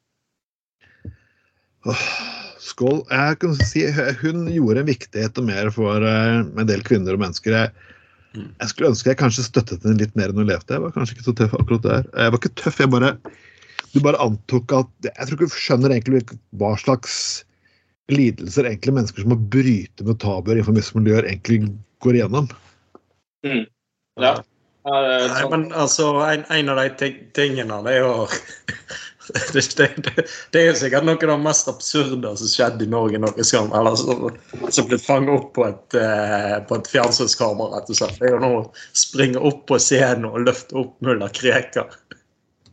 Skål. Jeg kan si Hun gjorde en viktighet og mer for en del kvinner og mennesker. Jeg, Mm. jeg skulle ønske jeg kanskje støttet henne litt mer enn hun levde. Jeg var kanskje ikke så tøff akkurat der. Jeg var ikke tøff, jeg bare Du bare antok at Jeg tror ikke du skjønner egentlig hva slags lidelser egentlig mennesker som må bryte med tabuer innenfor miljøer, egentlig går igjennom. Mm. Ja. Ja, Nei, men altså, en, en av de tingene det er jo det, det, det, det er jo sikkert noe av det mest absurde som skjedde i Norge noen gang. Eller som, som ble fanget opp på et, eh, et fjernsynskamera, rett og slett. Det er jo nå å springe opp på scenen og løfte opp mulla Krekar.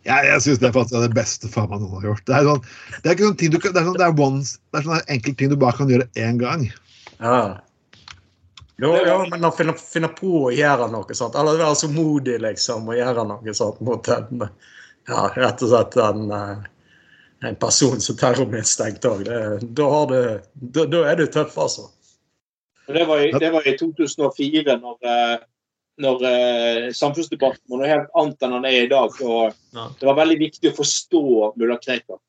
Jeg, jeg syns det faktisk er det beste faen meg noen har gjort. Det er, sånn, det er ikke sånn ting du kan, det er sånn, det er once, det er sånn enkle ting du bare kan gjøre én gang. Ja. Jo, ja, men å finne, finne på å gjøre noe sånt, eller være så modig liksom, å gjøre noe sånt mot en ja, rett og slett en, eh, en person som terrormistenkt òg. Da, har du- da, da er du tøff, altså. Det var, i, det var i 2004, når, eh, når eh, samfunnsdebatten var noe helt annet enn den er i dag. og Ja. Det var veldig viktig å forstå mulla Krekar.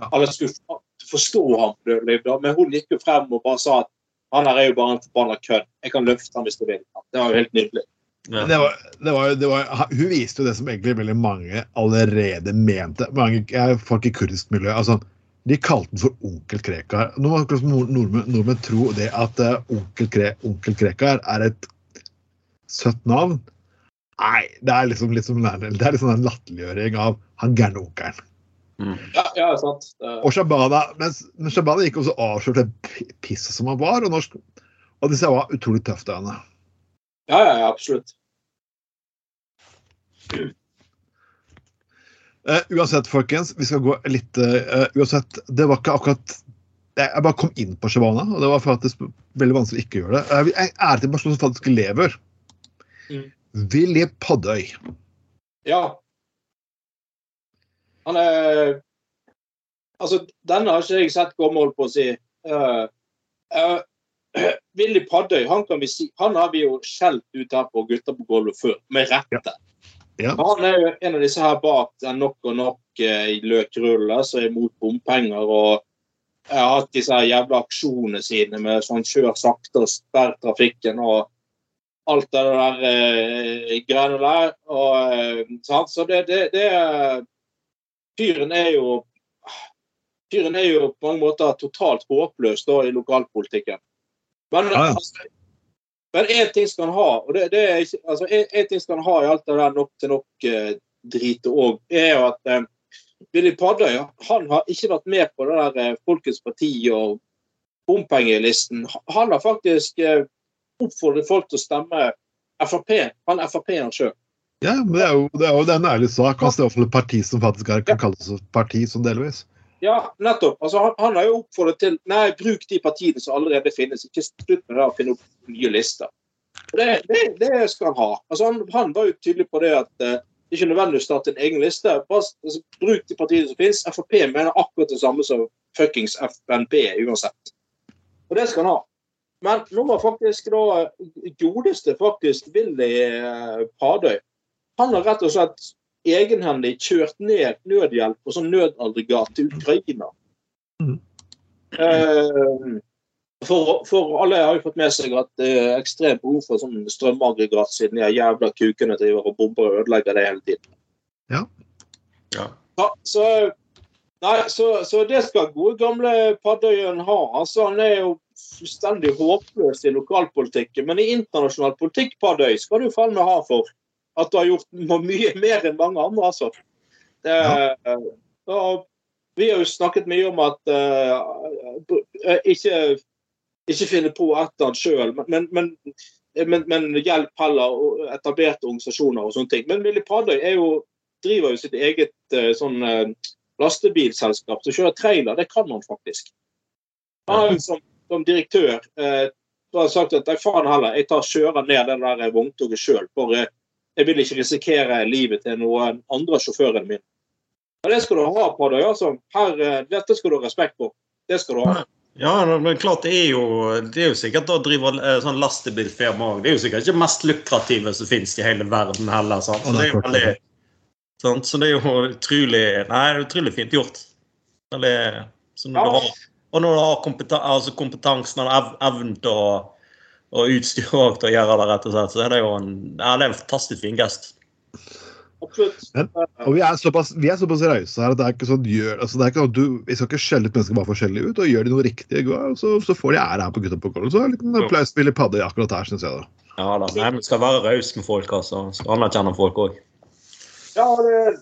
Ja. Alle skulle forstå ham, men hun gikk jo frem og bare sa at han her er jo bare en forbanna kødd. Jeg kan løfte ham hvis du vil. Det var jo helt nydelig. Ja. Det var, det var, det var, hun viste jo det som egentlig veldig mange allerede mente. Mange folk i kurdisk miljø. altså De kalte den for Onkel Krekar. Nå må nordmenn, nordmenn tro det at eh, onkel, Kre, onkel Krekar er et søtt navn. Nei, det er liksom, liksom det er liksom en latterliggjøring av han gærne onkelen. Ja, ja sant. Det- Og Shabana, mens, men Shabana gikk også avslørt det pisset som han var. Og, norsk, og det var utrolig tøft av henne. Ja, ja, ja, absolutt. Uh, uansett, folkens, vi skal gå litt uh, Uansett, det var ikke akkurat Jeg jeg bare kom inn på Shabana, og det var faktisk veldig vanskelig å ikke gjøre det. Uh, Jeg er til en person som faktisk lever. Mm. Willy Paddøy. Ja. Han er Altså, denne har ikke jeg sett komme, holdt på å si. Uh, Willy Paddøy, han kan vi si, han har vi jo skjelt ut her på Gutter på gulvet før, med rette. Ja. Han er jo en av disse her bak den Nok og Nok i i løkrullet, som er mot bompenger og jeg har hatt disse jævla aksjonene sine med sånn kjør sakte og sperr trafikken og alt det der eh, greiene der. Og, eh? Så det, det, det Fyren er jo Fyren er jo på mange måter totalt håpløs da i lokalpolitikken. Men Ja, altså, men én ting skal han ha, og det, det er ikke, altså, en, en ting skal han ha i alt det der nok til nok-dritet òg, er jo at eh, Willy Paddøy han har ikke vært med på det der eh, Folkets parti og bompengelisten. Han har faktisk oppfordret folk til å stemme Frp. Han er Frp-en sjøl. Ja, men det er jo, det er jo det er en ærlig sak. Han står for et parti som faktisk er, kan kalles et parti, sånn delvis. Ja, nettopp. Altså, han, han har jo oppfordret til Nei, bruk de partiene som allerede finnes. Ikke slutt med det å finne opp nye lister. Det, det, det skal han ha. Altså, han, han var jo tydelig på det at eh, det er ikke nødvendig å starte en egen liste. Bare altså, bruk de partiene som finnes. Frp mener akkurat det samme som fuckings FNB uansett. Og det skal han ha. Men nå var faktisk da godeste faktisk Willy eh, Padøy Han har rett og slett egenhendig kjørt ned nødhjelp og sånn nødaggregat til Ukraina. Mhm. Eh, for, for alle har jo fått med seg at det er ekstremt behov for sånn strømaggregat siden de jævla kukene driver og bomber og ødelegger det hele tiden. Ja. Ja, så, nei, så, så det skal gode gamle Paddøyen ha. Altså, han er jo fullstendig håpløs i lokalpolitikken, men i internasjonal politikk, Paddøy, skal du faen meg ha for at du har gjort mye mer enn mange andre, altså. Det, og vi har jo snakket mye om at uh, ikke, ikke finne på et eller annet sjøl, men, men, men, men hjelp heller etablerte organisasjoner og sånne ting. Men Willy jo, driver jo sitt eget eh, sånn lastebilselskap som kjører trailer. Det kan han faktisk. Han har jo som, som direktør eh, har sagt at nei, faen heller, jeg tar kjører ned den der vogntoget sjøl. For eh, jeg vil ikke risikere livet til noen andre sjåfører sjåførene mine. Og det skal du ha på deg. altså. Her, eh, dette skal du ha respekt for. Det skal du ha. Ja, men klart det er jo, det er jo sikkert å drive eh, sånn lastebilfirma òg. Det er jo sikkert ikke mest lukrative som finnes i hele verden heller. Sant? Så det er jo veldig, sant? Så det er jo utrolig Nei, det er utrolig fint gjort. Veldig, som ja. du har, og når du har kompetan, altså kompetansen og ev evnen til å og utstyr til å gjøre det, rett og slett, så er det jo en, ja, det er en fantastisk fin gest. Absolutt. Men- Og vi er såpass, vi er såpass rause her at det er ikke sånn gjør, altså det er ikke sånn du, Vi skal ikke skjelle ut mennesker bare forskjellig ut, og gjør de noe riktig, så, så får de ære her på Gutta på gulvet. Så er det en applaus til Padde akkurat her, syns jeg. da. Ja da, nei, Vi skal være raus med folk, altså. Skal anerkjenne folk òg. Ja, det,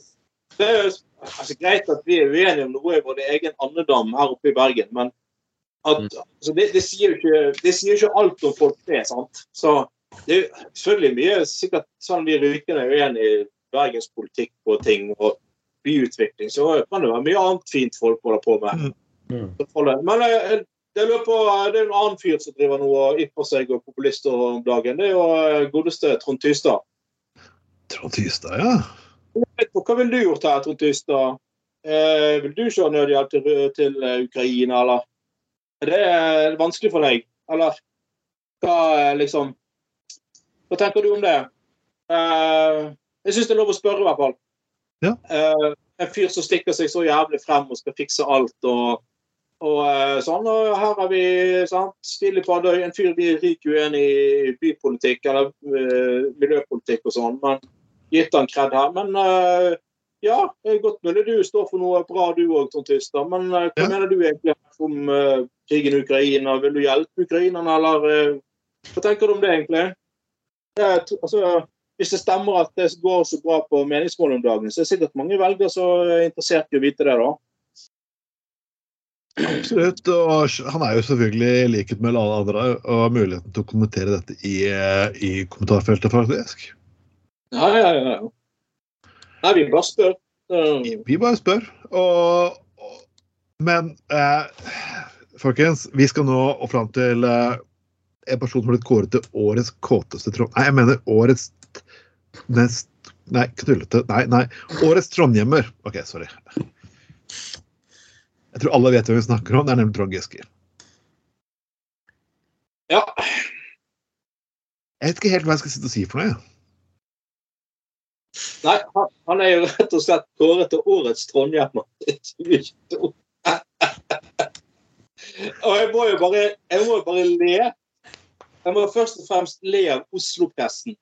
det er altså, greit at vi er uenige om noe i vår egen andedam her oppe i Bergen, men at, Mm. altså, det, det, sier jo ikke, det sier jo ikke alt om folk det, sant? Så det er selvfølgelig mye sikkert sånn vi rykende er uenige i bergenspolitikk på ting og byutvikling, så kan det være mye annet fint folk holder på med. Mm. Men jeg det, lurer på, det er en annen fyr som driver nå og ypper seg og populister om dagen. Det er jo eh, godeste Trond Tystad. Trond Tystad, ja. Hva ville du gjort her, Trond Tystad? Eh, vil du kjøre nødhjelp til, til Ukraina, eller? Er det vanskelig for deg, eller? Hva eh, liksom Hva tenker du om det? Eh, jeg syns det er lov å spørre, i hvert fall. Ja. Eh, en fyr som stikker seg så jævlig frem og skal fikse alt og, og eh, sånn. Og her har vi sant, Stille Adøy, en fyr vi er rik uenig i bypolitikk eller uh, miljøpolitikk og sånn. men gitt han kred her. Men uh, ja, det godt mulig du står for noe bra du òg, Trond Tystad. Men uh, hva Ja. mener du egentlig om uh, krigen i Ukraina? Vil du hjelpe ukrainerne, eller hva tenker du om det egentlig? Det er altså, hvis det stemmer at det går så bra på meningsmål om dagen, så er det sikkert mange velgere som er interessert i å vite det, da. Absolutt. Og han er jo selvfølgelig, i likhet med alle andre, og har muligheten til å kommentere dette i, i kommentarfeltet, faktisk. Ja, ja, ja. ja. Nei, vi bare spør. Uh, Vi bare spør. Og, og, men eh, folkens, vi skal nå og fram til eh, en person som har blitt kåret til årets kåteste Trond... Nei, jeg mener årets nest Nei, knullete. Nei, nei. Årets trondhjemmer. OK, sorry. Jeg tror alle vet hvem vi snakker om. Det er nemlig Trond Giske. ja. Jeg vet ikke helt hva jeg skal sitte og si for noe. jeg. Nei, han, han er jo rett og slett kåret til årets trondhjemmer 2022. Og jeg må jo bare, jeg må jo bare le. Jeg må først og fremst le av Oslo-pressen,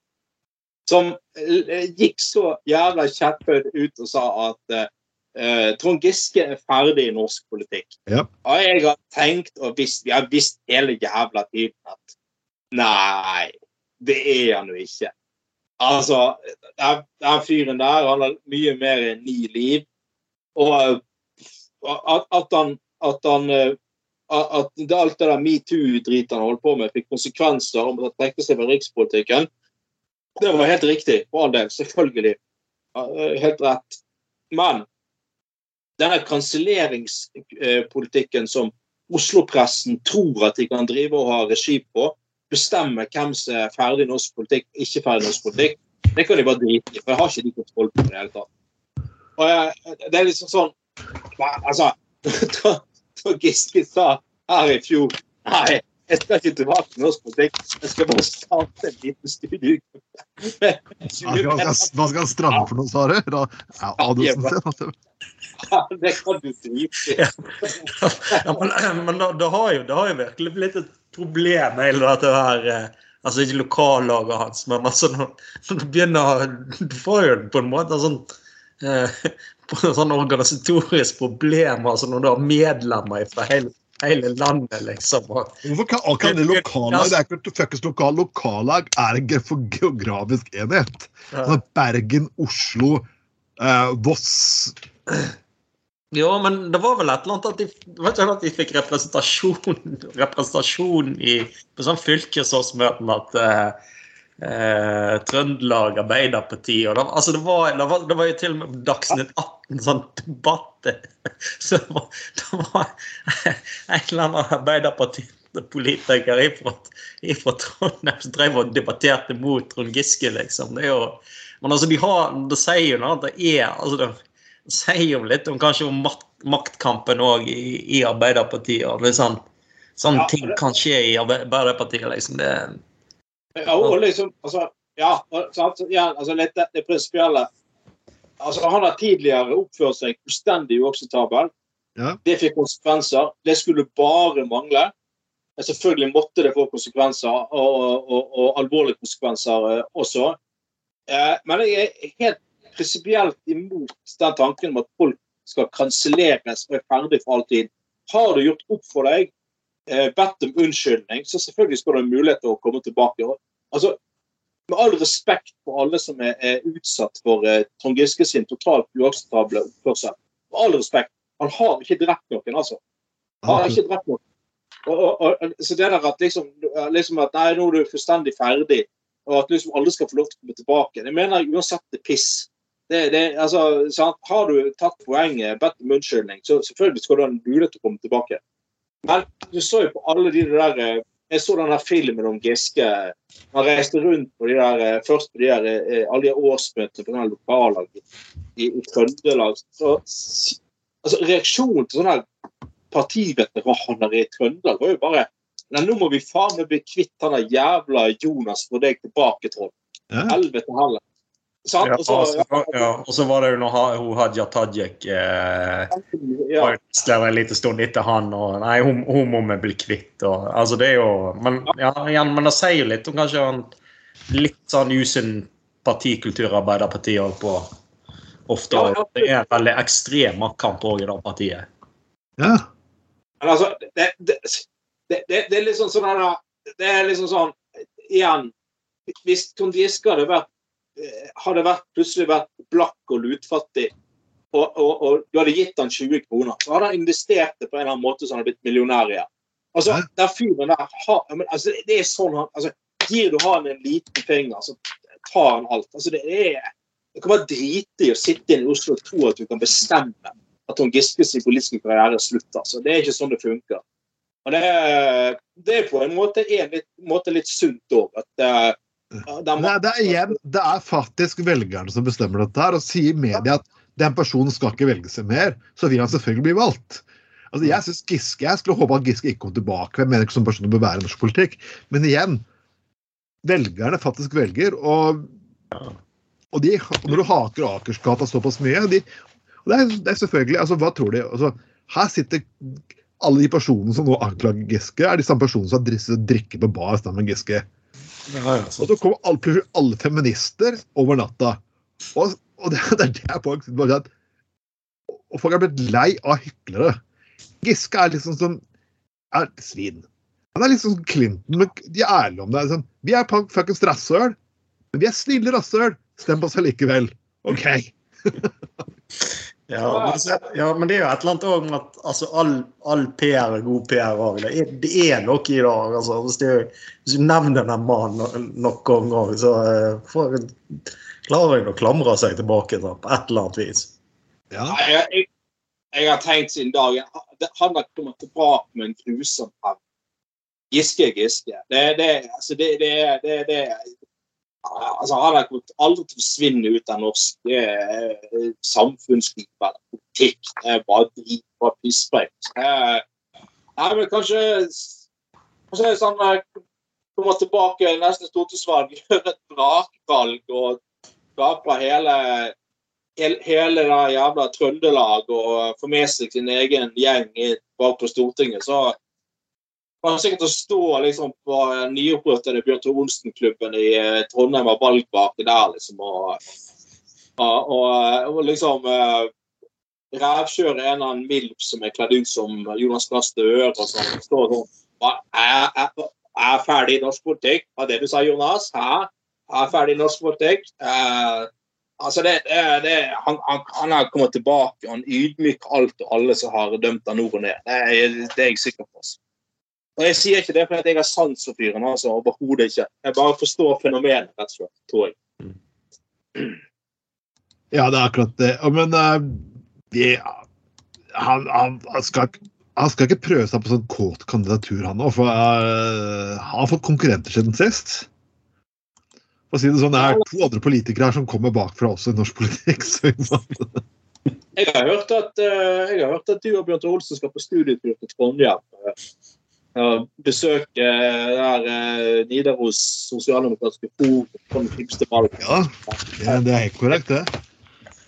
som eh, gikk så jævla kjepphøyt ut og sa at uh, Trond Giske er ferdig i norsk politikk. Ja. Og jeg har tenkt og visst, vi har visst hele jævla tiden at nei, det er han jo ikke. Altså, den, den fyren der, han har mye mer enn ni liv. Og at, at han, at han eh, at alt det der metoo-dritet han holdt på med, fikk konsekvenser om at han trekte seg fra rikspolitikken, det var helt riktig. For all del. Selvfølgelig. Helt rett. Men denne kanselleringspolitikken som Oslo-pressen tror at de kan drive og ha regi på, bestemme hvem som er ferdig i norsk politikk, ikke ferdig i norsk politikk, det kan de bare drite i. For jeg har ikke de kontroll på det i det hele tatt. Og jeg, det er liksom sånn Altså da, da Giske sa her i fjor Nei, jeg skal ikke tilbake til norsk politikk. Jeg skal bare starte en liten studiegruppe. Hva skal, skal, han stramme for noe, sa du? Da- Ja, Adelsen sin. Ja, det kan du drite i. Ja, men men da, det, har jo, det har jo virkelig blitt et problem, hele dette her eh, Altså ikke lokallaget hans, men altså når, når du begynner Du får jo på en måte sånn eh, på sånn organisatorisk problem altså når du har medlemmer fra hele, hele landet, liksom. Hvorfor kan, kan det lokallag? Det er ikke et fuckings lokal. Lokallag er en for geografisk enhet. Ja. Bergen, Oslo, eh, Voss Jo, men det var vel et eller annet at de, vet du, at de fikk representasjon, representasjon i, på sånn fylkesårsmøtene at eh, eh, Trøndelag Arbeiderparti og det, altså det, var, det, var, det var jo til og med på Dagsnytt 18 sånn debatt. Så det var, det var en eller annen Arbeiderpartipolitiker ifra, ifra Trondheim som drev og debatterte mot Trond Giske, liksom. Det er jo, men altså, de har, det sier jo noe at det er altså det, sier jo litt om kanskje om makt, maktkampen òg i, i Arbeiderpartiet. og sånn, Sånne Ja, ting det- kan skje i Arbeiderpartiet. liksom det, Ja, og liksom, altså, ja, sant, ja, altså litt det, det prinsipielle. Altså, han har tidligere oppført seg fullstendig uakseptabel. Ja. Det fikk konsekvenser. Det skulle bare mangle. Men Selvfølgelig måtte det få konsekvenser, og, og, og alvorlige konsekvenser eh, også. Eh, men jeg er helt prinsipielt imot den tanken om at folk skal kanselleres og er ferdig for alltid. Har du gjort opp for deg, eh, bedt om unnskyldning, så selvfølgelig skal du ha mulighet til å komme tilbake. Altså, med all respekt for alle som er, er utsatt for eh, Trond Giske sin totalt uakseptable oppførsel. Med all respekt. Han har ikke drept noen, altså. Han har ikke drept noen. Og, og, og, så det der at liksom, liksom at nei, nå er du fullstendig ferdig, og at liksom alle skal få lov til å komme tilbake, det mener jeg uansett er piss. Det, det, altså, sant? Har du tatt poenget, bedt om unnskyldning, så selvfølgelig skal du ha en mulighet til å komme tilbake. Men du så jo på alle de der eh, Jeg så den der filmen om Giske. Han reiste rundt på de der, eh, først på de der, eh, alle de årsmøtene på den lokallag i, i, Trøndelag. Så, altså, reaksjonen til sånne partiveteraner i Trøndelag var jo bare Nei, nå må vi faen meg bli kvitt han jævla Jonas for deg tilbake, Trond. Ja. Helvete heller. Ja, Og så- ja, og så var det jo når hun Hadia Tajik eh, ja. var en liten stund etter han, og nei, hun, hun må vi bli kvitt. Og, altså det er jo, men, ja, igjen, men det sier litt om kanskje en litt sånn usunn partikultur Arbeiderpartiet holder på ofte. Ja, ja. Det er en veldig ekstrem maktkamp òg i det partiet. Ja. Men altså, det, det, det, det, det er liksom sånn Det er liksom sånn Igjen, hvis Trond Giske hadde vært eh, hadde vært, plutselig vært blakk og lutfattig, og, og, og du hadde gitt han 20 kroner, så hadde han investert det på en eller annen måte så han hadde blitt millionær igjen. Altså, Hæ? den fyren der har, men, altså, Det er sånn han altså, Gir du han en liten finger, så tar han alt. Altså, det er Det kan være dritig å sitte inn i Oslo og tro at du kan bestemme at Trond Giskes politiske karriere slutter, så Altså. Det er ikke sånn det funker. Og det, det er på en måte, en litt, måte litt sunt òg. At eh, Nei, det er igjen, det er faktisk velgerne som bestemmer dette her. Og sier media at den personen skal ikke velge seg mer, så vil han selvfølgelig bli valgt. Altså, jeg synes Giske, jeg skulle håpe at Giske ikke kom tilbake. Jeg mener ikke som person bør være i norsk politikk. Men igjen, velgerne faktisk velger. Og, og, de, når du haker Akersgata såpass mye de, og det, er, det er selvfølgelig altså, Hva tror de? Altså, her sitter alle de personene som nå anklager Giske, er de samme personene som har dristet til å drikke på bar sammen med Giske. Og så kommer alle, plutselig alle feminister over natta. Og, og det, det er det folk bare at, Og folk er blitt lei av hyklere. Giske er liksom som er svin. Han er liksom Clinton, men de er ærlige om det. Sånn, vi er fuckings rasshøl, men vi er snille rasshøl. Stem på oss likevel. OK. Ja, men, så- ja, men det er jo et eller annet òg med at altså, all, all PR er god PR. Det, er- det er noe i dag. Altså, hvis, det, hvis du nevner den mannen no- nok ganger, så uh, får, klarer han å klamre seg tilbake da, på et eller annet vis. Ja. Jeg, jeg, jeg har tenkt siden dagen Han har kommet tilbake med en grusom hevn. Giske Giske. Det, det, altså det, det, det, det altså Han har kommet aldri til å forsvinne ut av norsk eh, samfunnsliv eller politikk. Det er bare drit og pisspreik. Eh, Nei, men kanskje Kanskje sånn kommer komme tilbake neste stortingsvalg, gjøre et brakvalg og skaper hele hele, det jævla Trøndelag og få med seg sin egen gjeng bak på Stortinget, så det sikkert å stå liksom på nyopprettede Bjørn Tore Olsen-klubben i eh, Trondheim og Valgbake der, liksom, og, og, og, og liksom rævkjøre en eller annen milf som er kledd ut som Jonas Gahr Støre og sånn. Står sånn Hva er, er, er ferdig norsk politikk? Var det du sa, Jonas? Hæ? Er ferdig i norsk politikk? Eh, Altså det, det, det, han, han, han har kommet tilbake, han ydmyker alt og alle som har dømt han nord og ned. Det er, er jeg sikker på. Og Jeg sier ikke det fordi jeg har sans for fyren, altså, overhodet ikke. Jeg bare forstår fenomenet, rett og slett, tror jeg. Ja, det er akkurat det. Men uh, det, han, han, han, skal, han skal ikke prøve seg på sånn kåt kandidatur, han òg. For uh, han har fått konkurrenter siden sist. For å si det sånn, Det er to andre politikere her som kommer bakfra også i norsk politikk. Så, Jeg har hørt at, uh, jeg har hørt at du og Bjørn Olsen skal på studietur til Trondheim. Besøke der eh, Nidaros sosialdemokratiske forum ja, det, det er helt korrekt, det.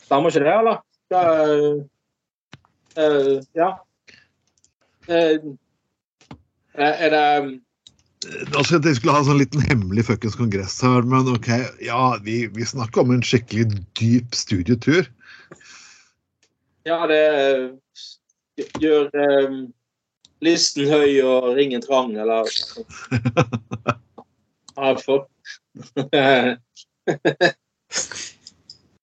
Stemmer ikke det, eller? Da, eh, eh, ja. Er det skal jeg skulle ha en sånn liten hemmelig fuckings kongress her, men OK. Ja, vi, vi snakker om en skikkelig dyp studietur. Ja, det gjør eh, listen høy og ringen trang, eller for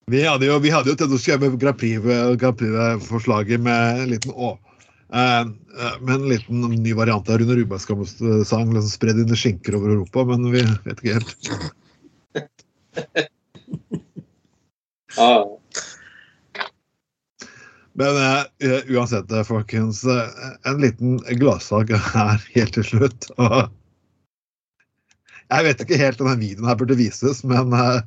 Vi hadde jo, vi hadde jo tenkt å skrive Grand Prix- Grand Prix-forslaget med en liten Å. Eh, eh, med en liten ny variant av Rune gamle sang, liksom spredd dine skinker over Europa, men vi vet ikke helt. ja. Men eh, uansett, eh, folkens. en liten gladsak her helt til slutt. Og jeg vet ikke helt om den videoen her burde vises, men eh,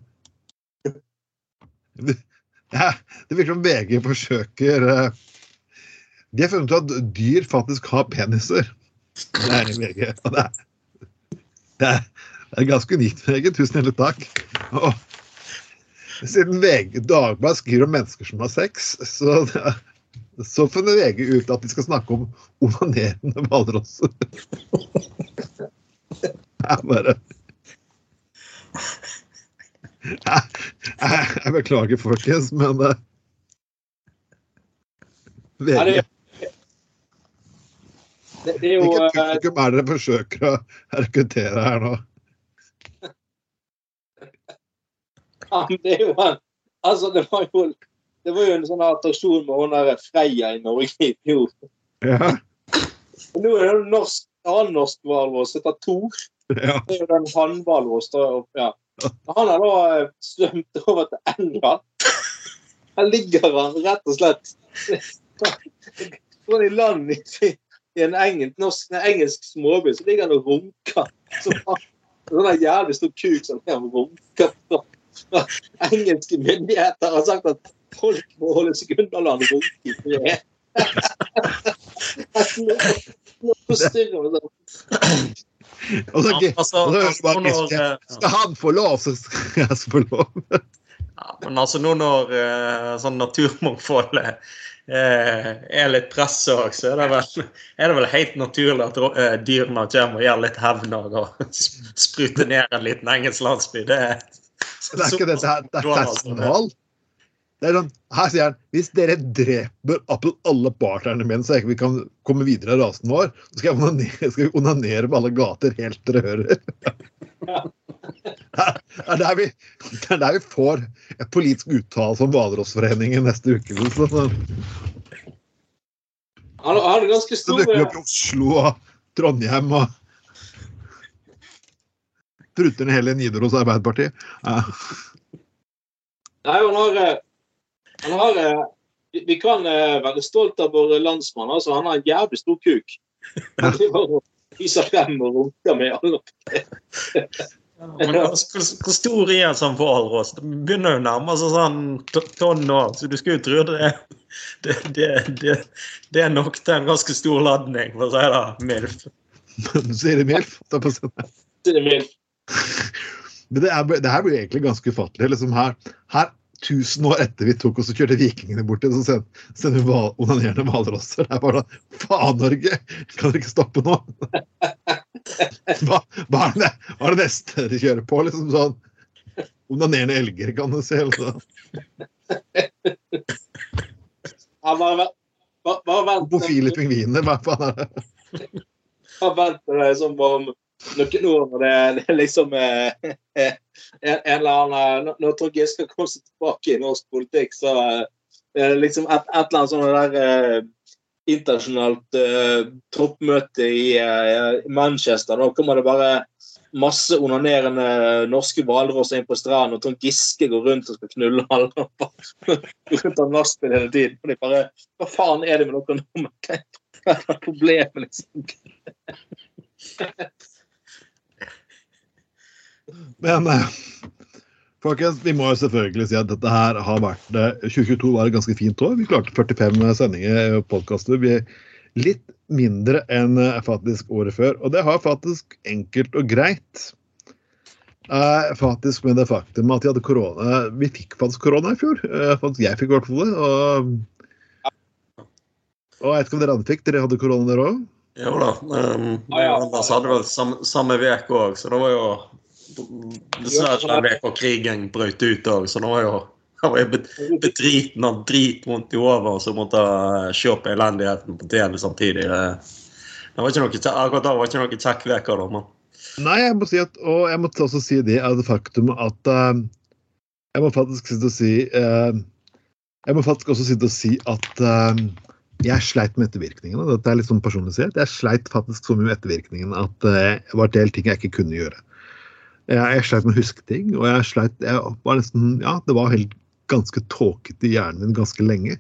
ja, Det virker som VG forsøker uh, De har funnet ut at dyr faktisk har peniser. Det er VG. Det, det, er, det er ganske unikt, VG. Tusen hjertelig takk. Og, siden VG Dagbladet skriver om mennesker som har sex, så, så finner VG ut at de skal snakke om onanerende hvalrosser. Jeg bare jeg, jeg, jeg beklager, folkens, men uh, VG det, det, er jo eh, publikum er dere forsøker å rekruttere her nå? Ja, men det er jo en Altså, det var jo det var jo en sånn attraksjon med hun derre Freia i Norge i fjor. Ja, nå er det en norsk, annen norsk hvalross som heter Tor. ja. Det er jo den hannhvalross. Ja. Han har da eh, svømt over til England. Her ligger han rett og slett i land i, en engelsk, norsk, en engelsk småby, så ligger han og runker. Så Sånn en jævlig stor kuk som han runker på. Engelske myndigheter har sagt at folk må holde seg unna la gå ut i fred. Altså, altså, Skal han få lov, så skal jeg få lov. Ja, men altså nå når eh, sånn naturmangfoldet eh, er litt press òg, så er det, vel, er det vel helt naturlig at eh, dyrene kommer og gjør litt hevn og spruter ned en liten engelsk landsby. Det er, Det er ikke det, det er, det er, det Altså. Det er sånn, her sier han hvis dere dreper absolutt alle partnerne mine, så jeg ikke vi kan komme videre i rasen vår, så skal onanere, skal vi onanere på alle gater helt til dere hører. Det er der vi, det er der vi får et politisk uttalelse om Hvalrossforeningen neste uke. Så, så, Han, han er ganske så stor dukker vi opp i Oslo og Trondheim og prutter ned hele Nidaros Arbeiderparti. Ja. Nei, han har, eh, han har eh, vi- kan eh, være stolt av vår landsmann. altså Han har en jævlig stor kuk. Viser frem og runker med men altså, hvor, stor er han sånn hvalross? Det begynner jo å nærme seg sånn to- tonn nå, så du skulle jo tro det, det, det, det, det er nok til en ganske stor ladning, for å si det mildt. Sier det mildt. Men det, er, det her blir egentlig ganske ufattelig. Liksom her, her, tusen år etter vi tok oss og kjørte vikingene bort til, så send- sender vi hval- onanerende hvalrosser. Det er bare sånn Faen, Norge! Kan dere ikke stoppe nå? Hva, hva, er det, hva er det neste dere kjører på? Liksom sånn Onanerende elger, kan du si. Eller sånn. Ja, bare, bare, bare vent. Homofile pingviner, hva faen er det? Bare vent til det er sånn om noen ord når det, er liksom eh, en, en eller annen når- Når Trond Giske kommer seg tilbake i norsk politikk, så eh, eh, liksom et, et eller annet sånt der eh, internasjonalt uh, toppmøte i uh, Manchester. Da kommer det bare masse onanerende norske hvalrosser inn på stranden, og Trond Giske går rundt og skal knulle alle. rundt av nachspiel hele tiden. Og de bare Hva faen er det med dere nordmenn? Hva er problemet, liksom? Men eh, folkens, vi må jo selvfølgelig si at dette her har vært eh, 2022 var et ganske fint år. Vi klarte 45 sendinger og podkaster. Vi er litt mindre enn eh, faktisk året før. Og det har faktisk enkelt og greit. Eh, faktisk med det faktum at vi hadde korona Vi fikk faktisk korona i fjor. Eh, jeg fikk i hvert fall det. Og, og jeg vet ikke om dere andre fikk. Dere hadde korona, dere òg? Jo da. Um, ah, ja. Anders hadde vel samme, samme uke òg, så det var jo Dessverre uka krigen brøt ut òg, så nå var jo han bedriten av dritvondt i hodet så måtte eh, se på elendigheten på TV samtidig. Det, var ikke noe, akkurat da var ikke noe kjekk uke, da. Men Nei, jeg må si at, og jeg måtte også si det er det faktum at uh, Jeg må faktisk sitte og si uh, Jeg må faktisk også sitte og si at uh, jeg sleit med ettervirkningene. Dette er litt sånn personlig sett. Jeg sleit faktisk så mye med ettervirkningene at det var en del ting jeg ikke kunne gjøre. Jeg, sleit med å huske ting, og jeg sleit jeg var nesten, ja, Det var helt ganske tåkete i hjernen min ganske lenge.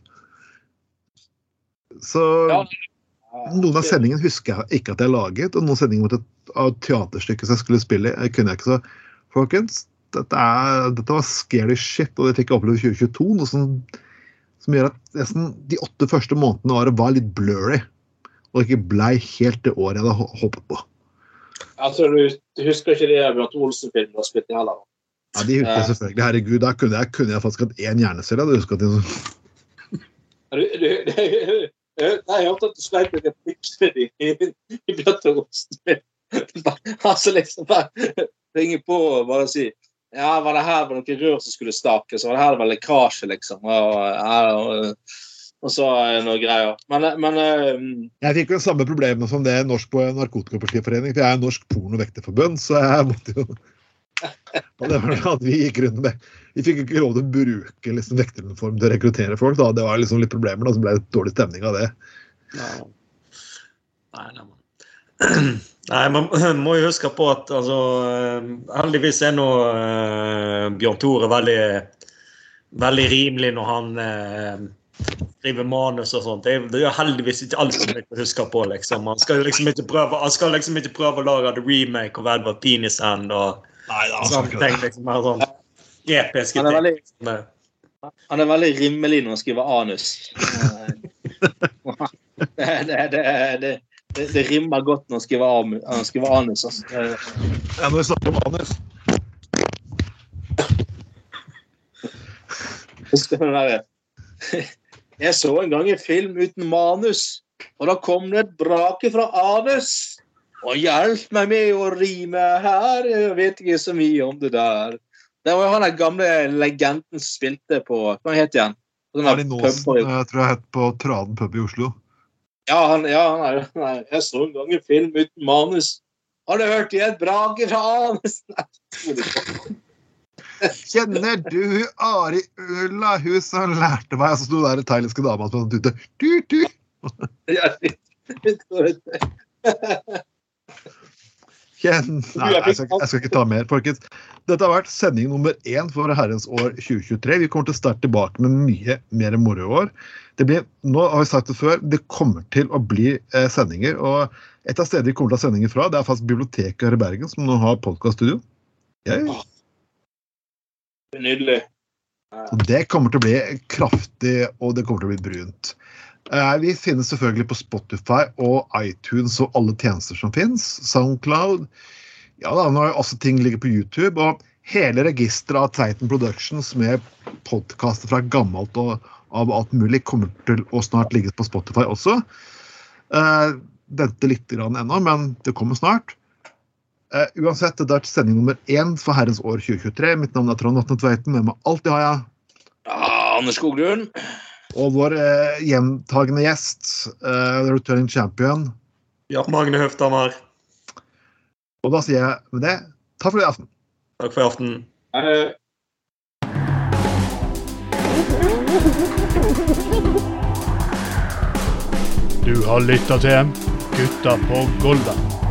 Så noen av sendingene husker jeg ikke at jeg laget, og noen sendinger av teaterstykket som jeg skulle spille, i, kunne jeg ikke så Folkens, dette, er, dette var scary shit, og det fikk jeg oppleve i 2022. Noe som, som gjør at nesten de åtte første månedene av året var litt blurry. Og ikke blei helt det året jeg hadde hå- håpet på. Altså, du, du husker ikke de Bjarte Olsen-filmene du har spilt i heller? Ja, De husker jeg selvfølgelig. Herregud, da kunne jeg, kunne jeg faktisk hatt én hjernecelle. Jeg hadde husket at de- Du, du, du, jeg har hørt at du sleit med replikkene dine i, Bjørn Olsen-film. Altså liksom bare ringe på og bare si ja, var det her var noen rør som skulle stakes, var det her det var lekkasje, liksom. Og, ja, og, og så eh, noe greier. Men, men eh, Jeg fikk jo samme problemet som det Norsk på narkotikapartiforening, for jeg er Norsk porno- og vekterforbund, så jeg måtte jo Og det var at Vi gikk rundt med Vi fikk ikke lov til å bruke liksom vekteruniform til å rekruttere folk. da, Det var liksom litt problemer, da, så ble det dårlig stemning av det. Ja. Nei, nei, man. nei, man må jo huske på at altså, eh, heldigvis er nå uh, Bjørn Tore veldig, veldig rimelig når han uh, skriver manus og sånt. Det er, er heldigvis ikke alt som jeg husker på, liksom. Han skal jo liksom ikke prøve, han skal liksom ikke prøve å lage en remake av Edvard Penis Hand og Nei, da, sånne ting. liksom, mer sånn episke Han er ting. veldig, han er veldig rimelig når han skriver anus. Det, det, det, det, det, det rimmer godt når han skriver, når han skriver anus. Altså. Ja, når vi snakker om anus det skal være Jeg så en gang en film uten manus, og da kom det et brake fra anus. Og hjelp meg med å rime her, jeg vet ikke så mye om det der. Det var jo han den gamle legenden som spilte på Hva het han? Pub Aasen, jeg tror jeg het på Traden pub i Oslo. Ja, han, ja, han han er, jeg så en gang en film uten manus. Har du hørt i et brake fra anus? Nei, det tror jeg ikke. Kjenner du Ari Ulla, hun som lærte meg Og så sto der den thailandske dama som tute. Du, du. Kjenn... Nei, jeg skal, jeg skal ikke ta mer, folkens. Dette har vært sending nummer én for herrens år 2023. Vi kommer til starte tilbake med mye mer moro i år. Det blir, nå har vi sagt det før, det kommer til å bli eh, sendinger. og Et av stedene vi kommer til å ha sendinger fra, det er faktisk biblioteket her i Bergen, som nå har podkaststudio. Nydelig. Det kommer til å bli kraftig, og det kommer til å bli brunt. Eh, Vi finnes selvfølgelig på Spotify og iTunes og alle tjenester som finnes. Soundcloud. Ja da, nå er også ting ligger på YouTube. Og hele registeret av Tveiten Productions med podkaster fra gammelt og av alt mulig kommer til å snart ligge på Spotify også. Eh, Vente litt ennå, men det kommer snart. Eh, uansett, det er sending nummer én for herrens år 2023. Mitt navn er Trond Vatne Tveiten. Med meg alltid har jeg Ah, Anders Skoglund. Og vår uh, gjentagende gjest, uh, returning champion. Ja, Magne Høfthammer. Og da sier jeg med det takk for i aften. Takk for i aften. Eh, Du har lytta til Gutta på Golda.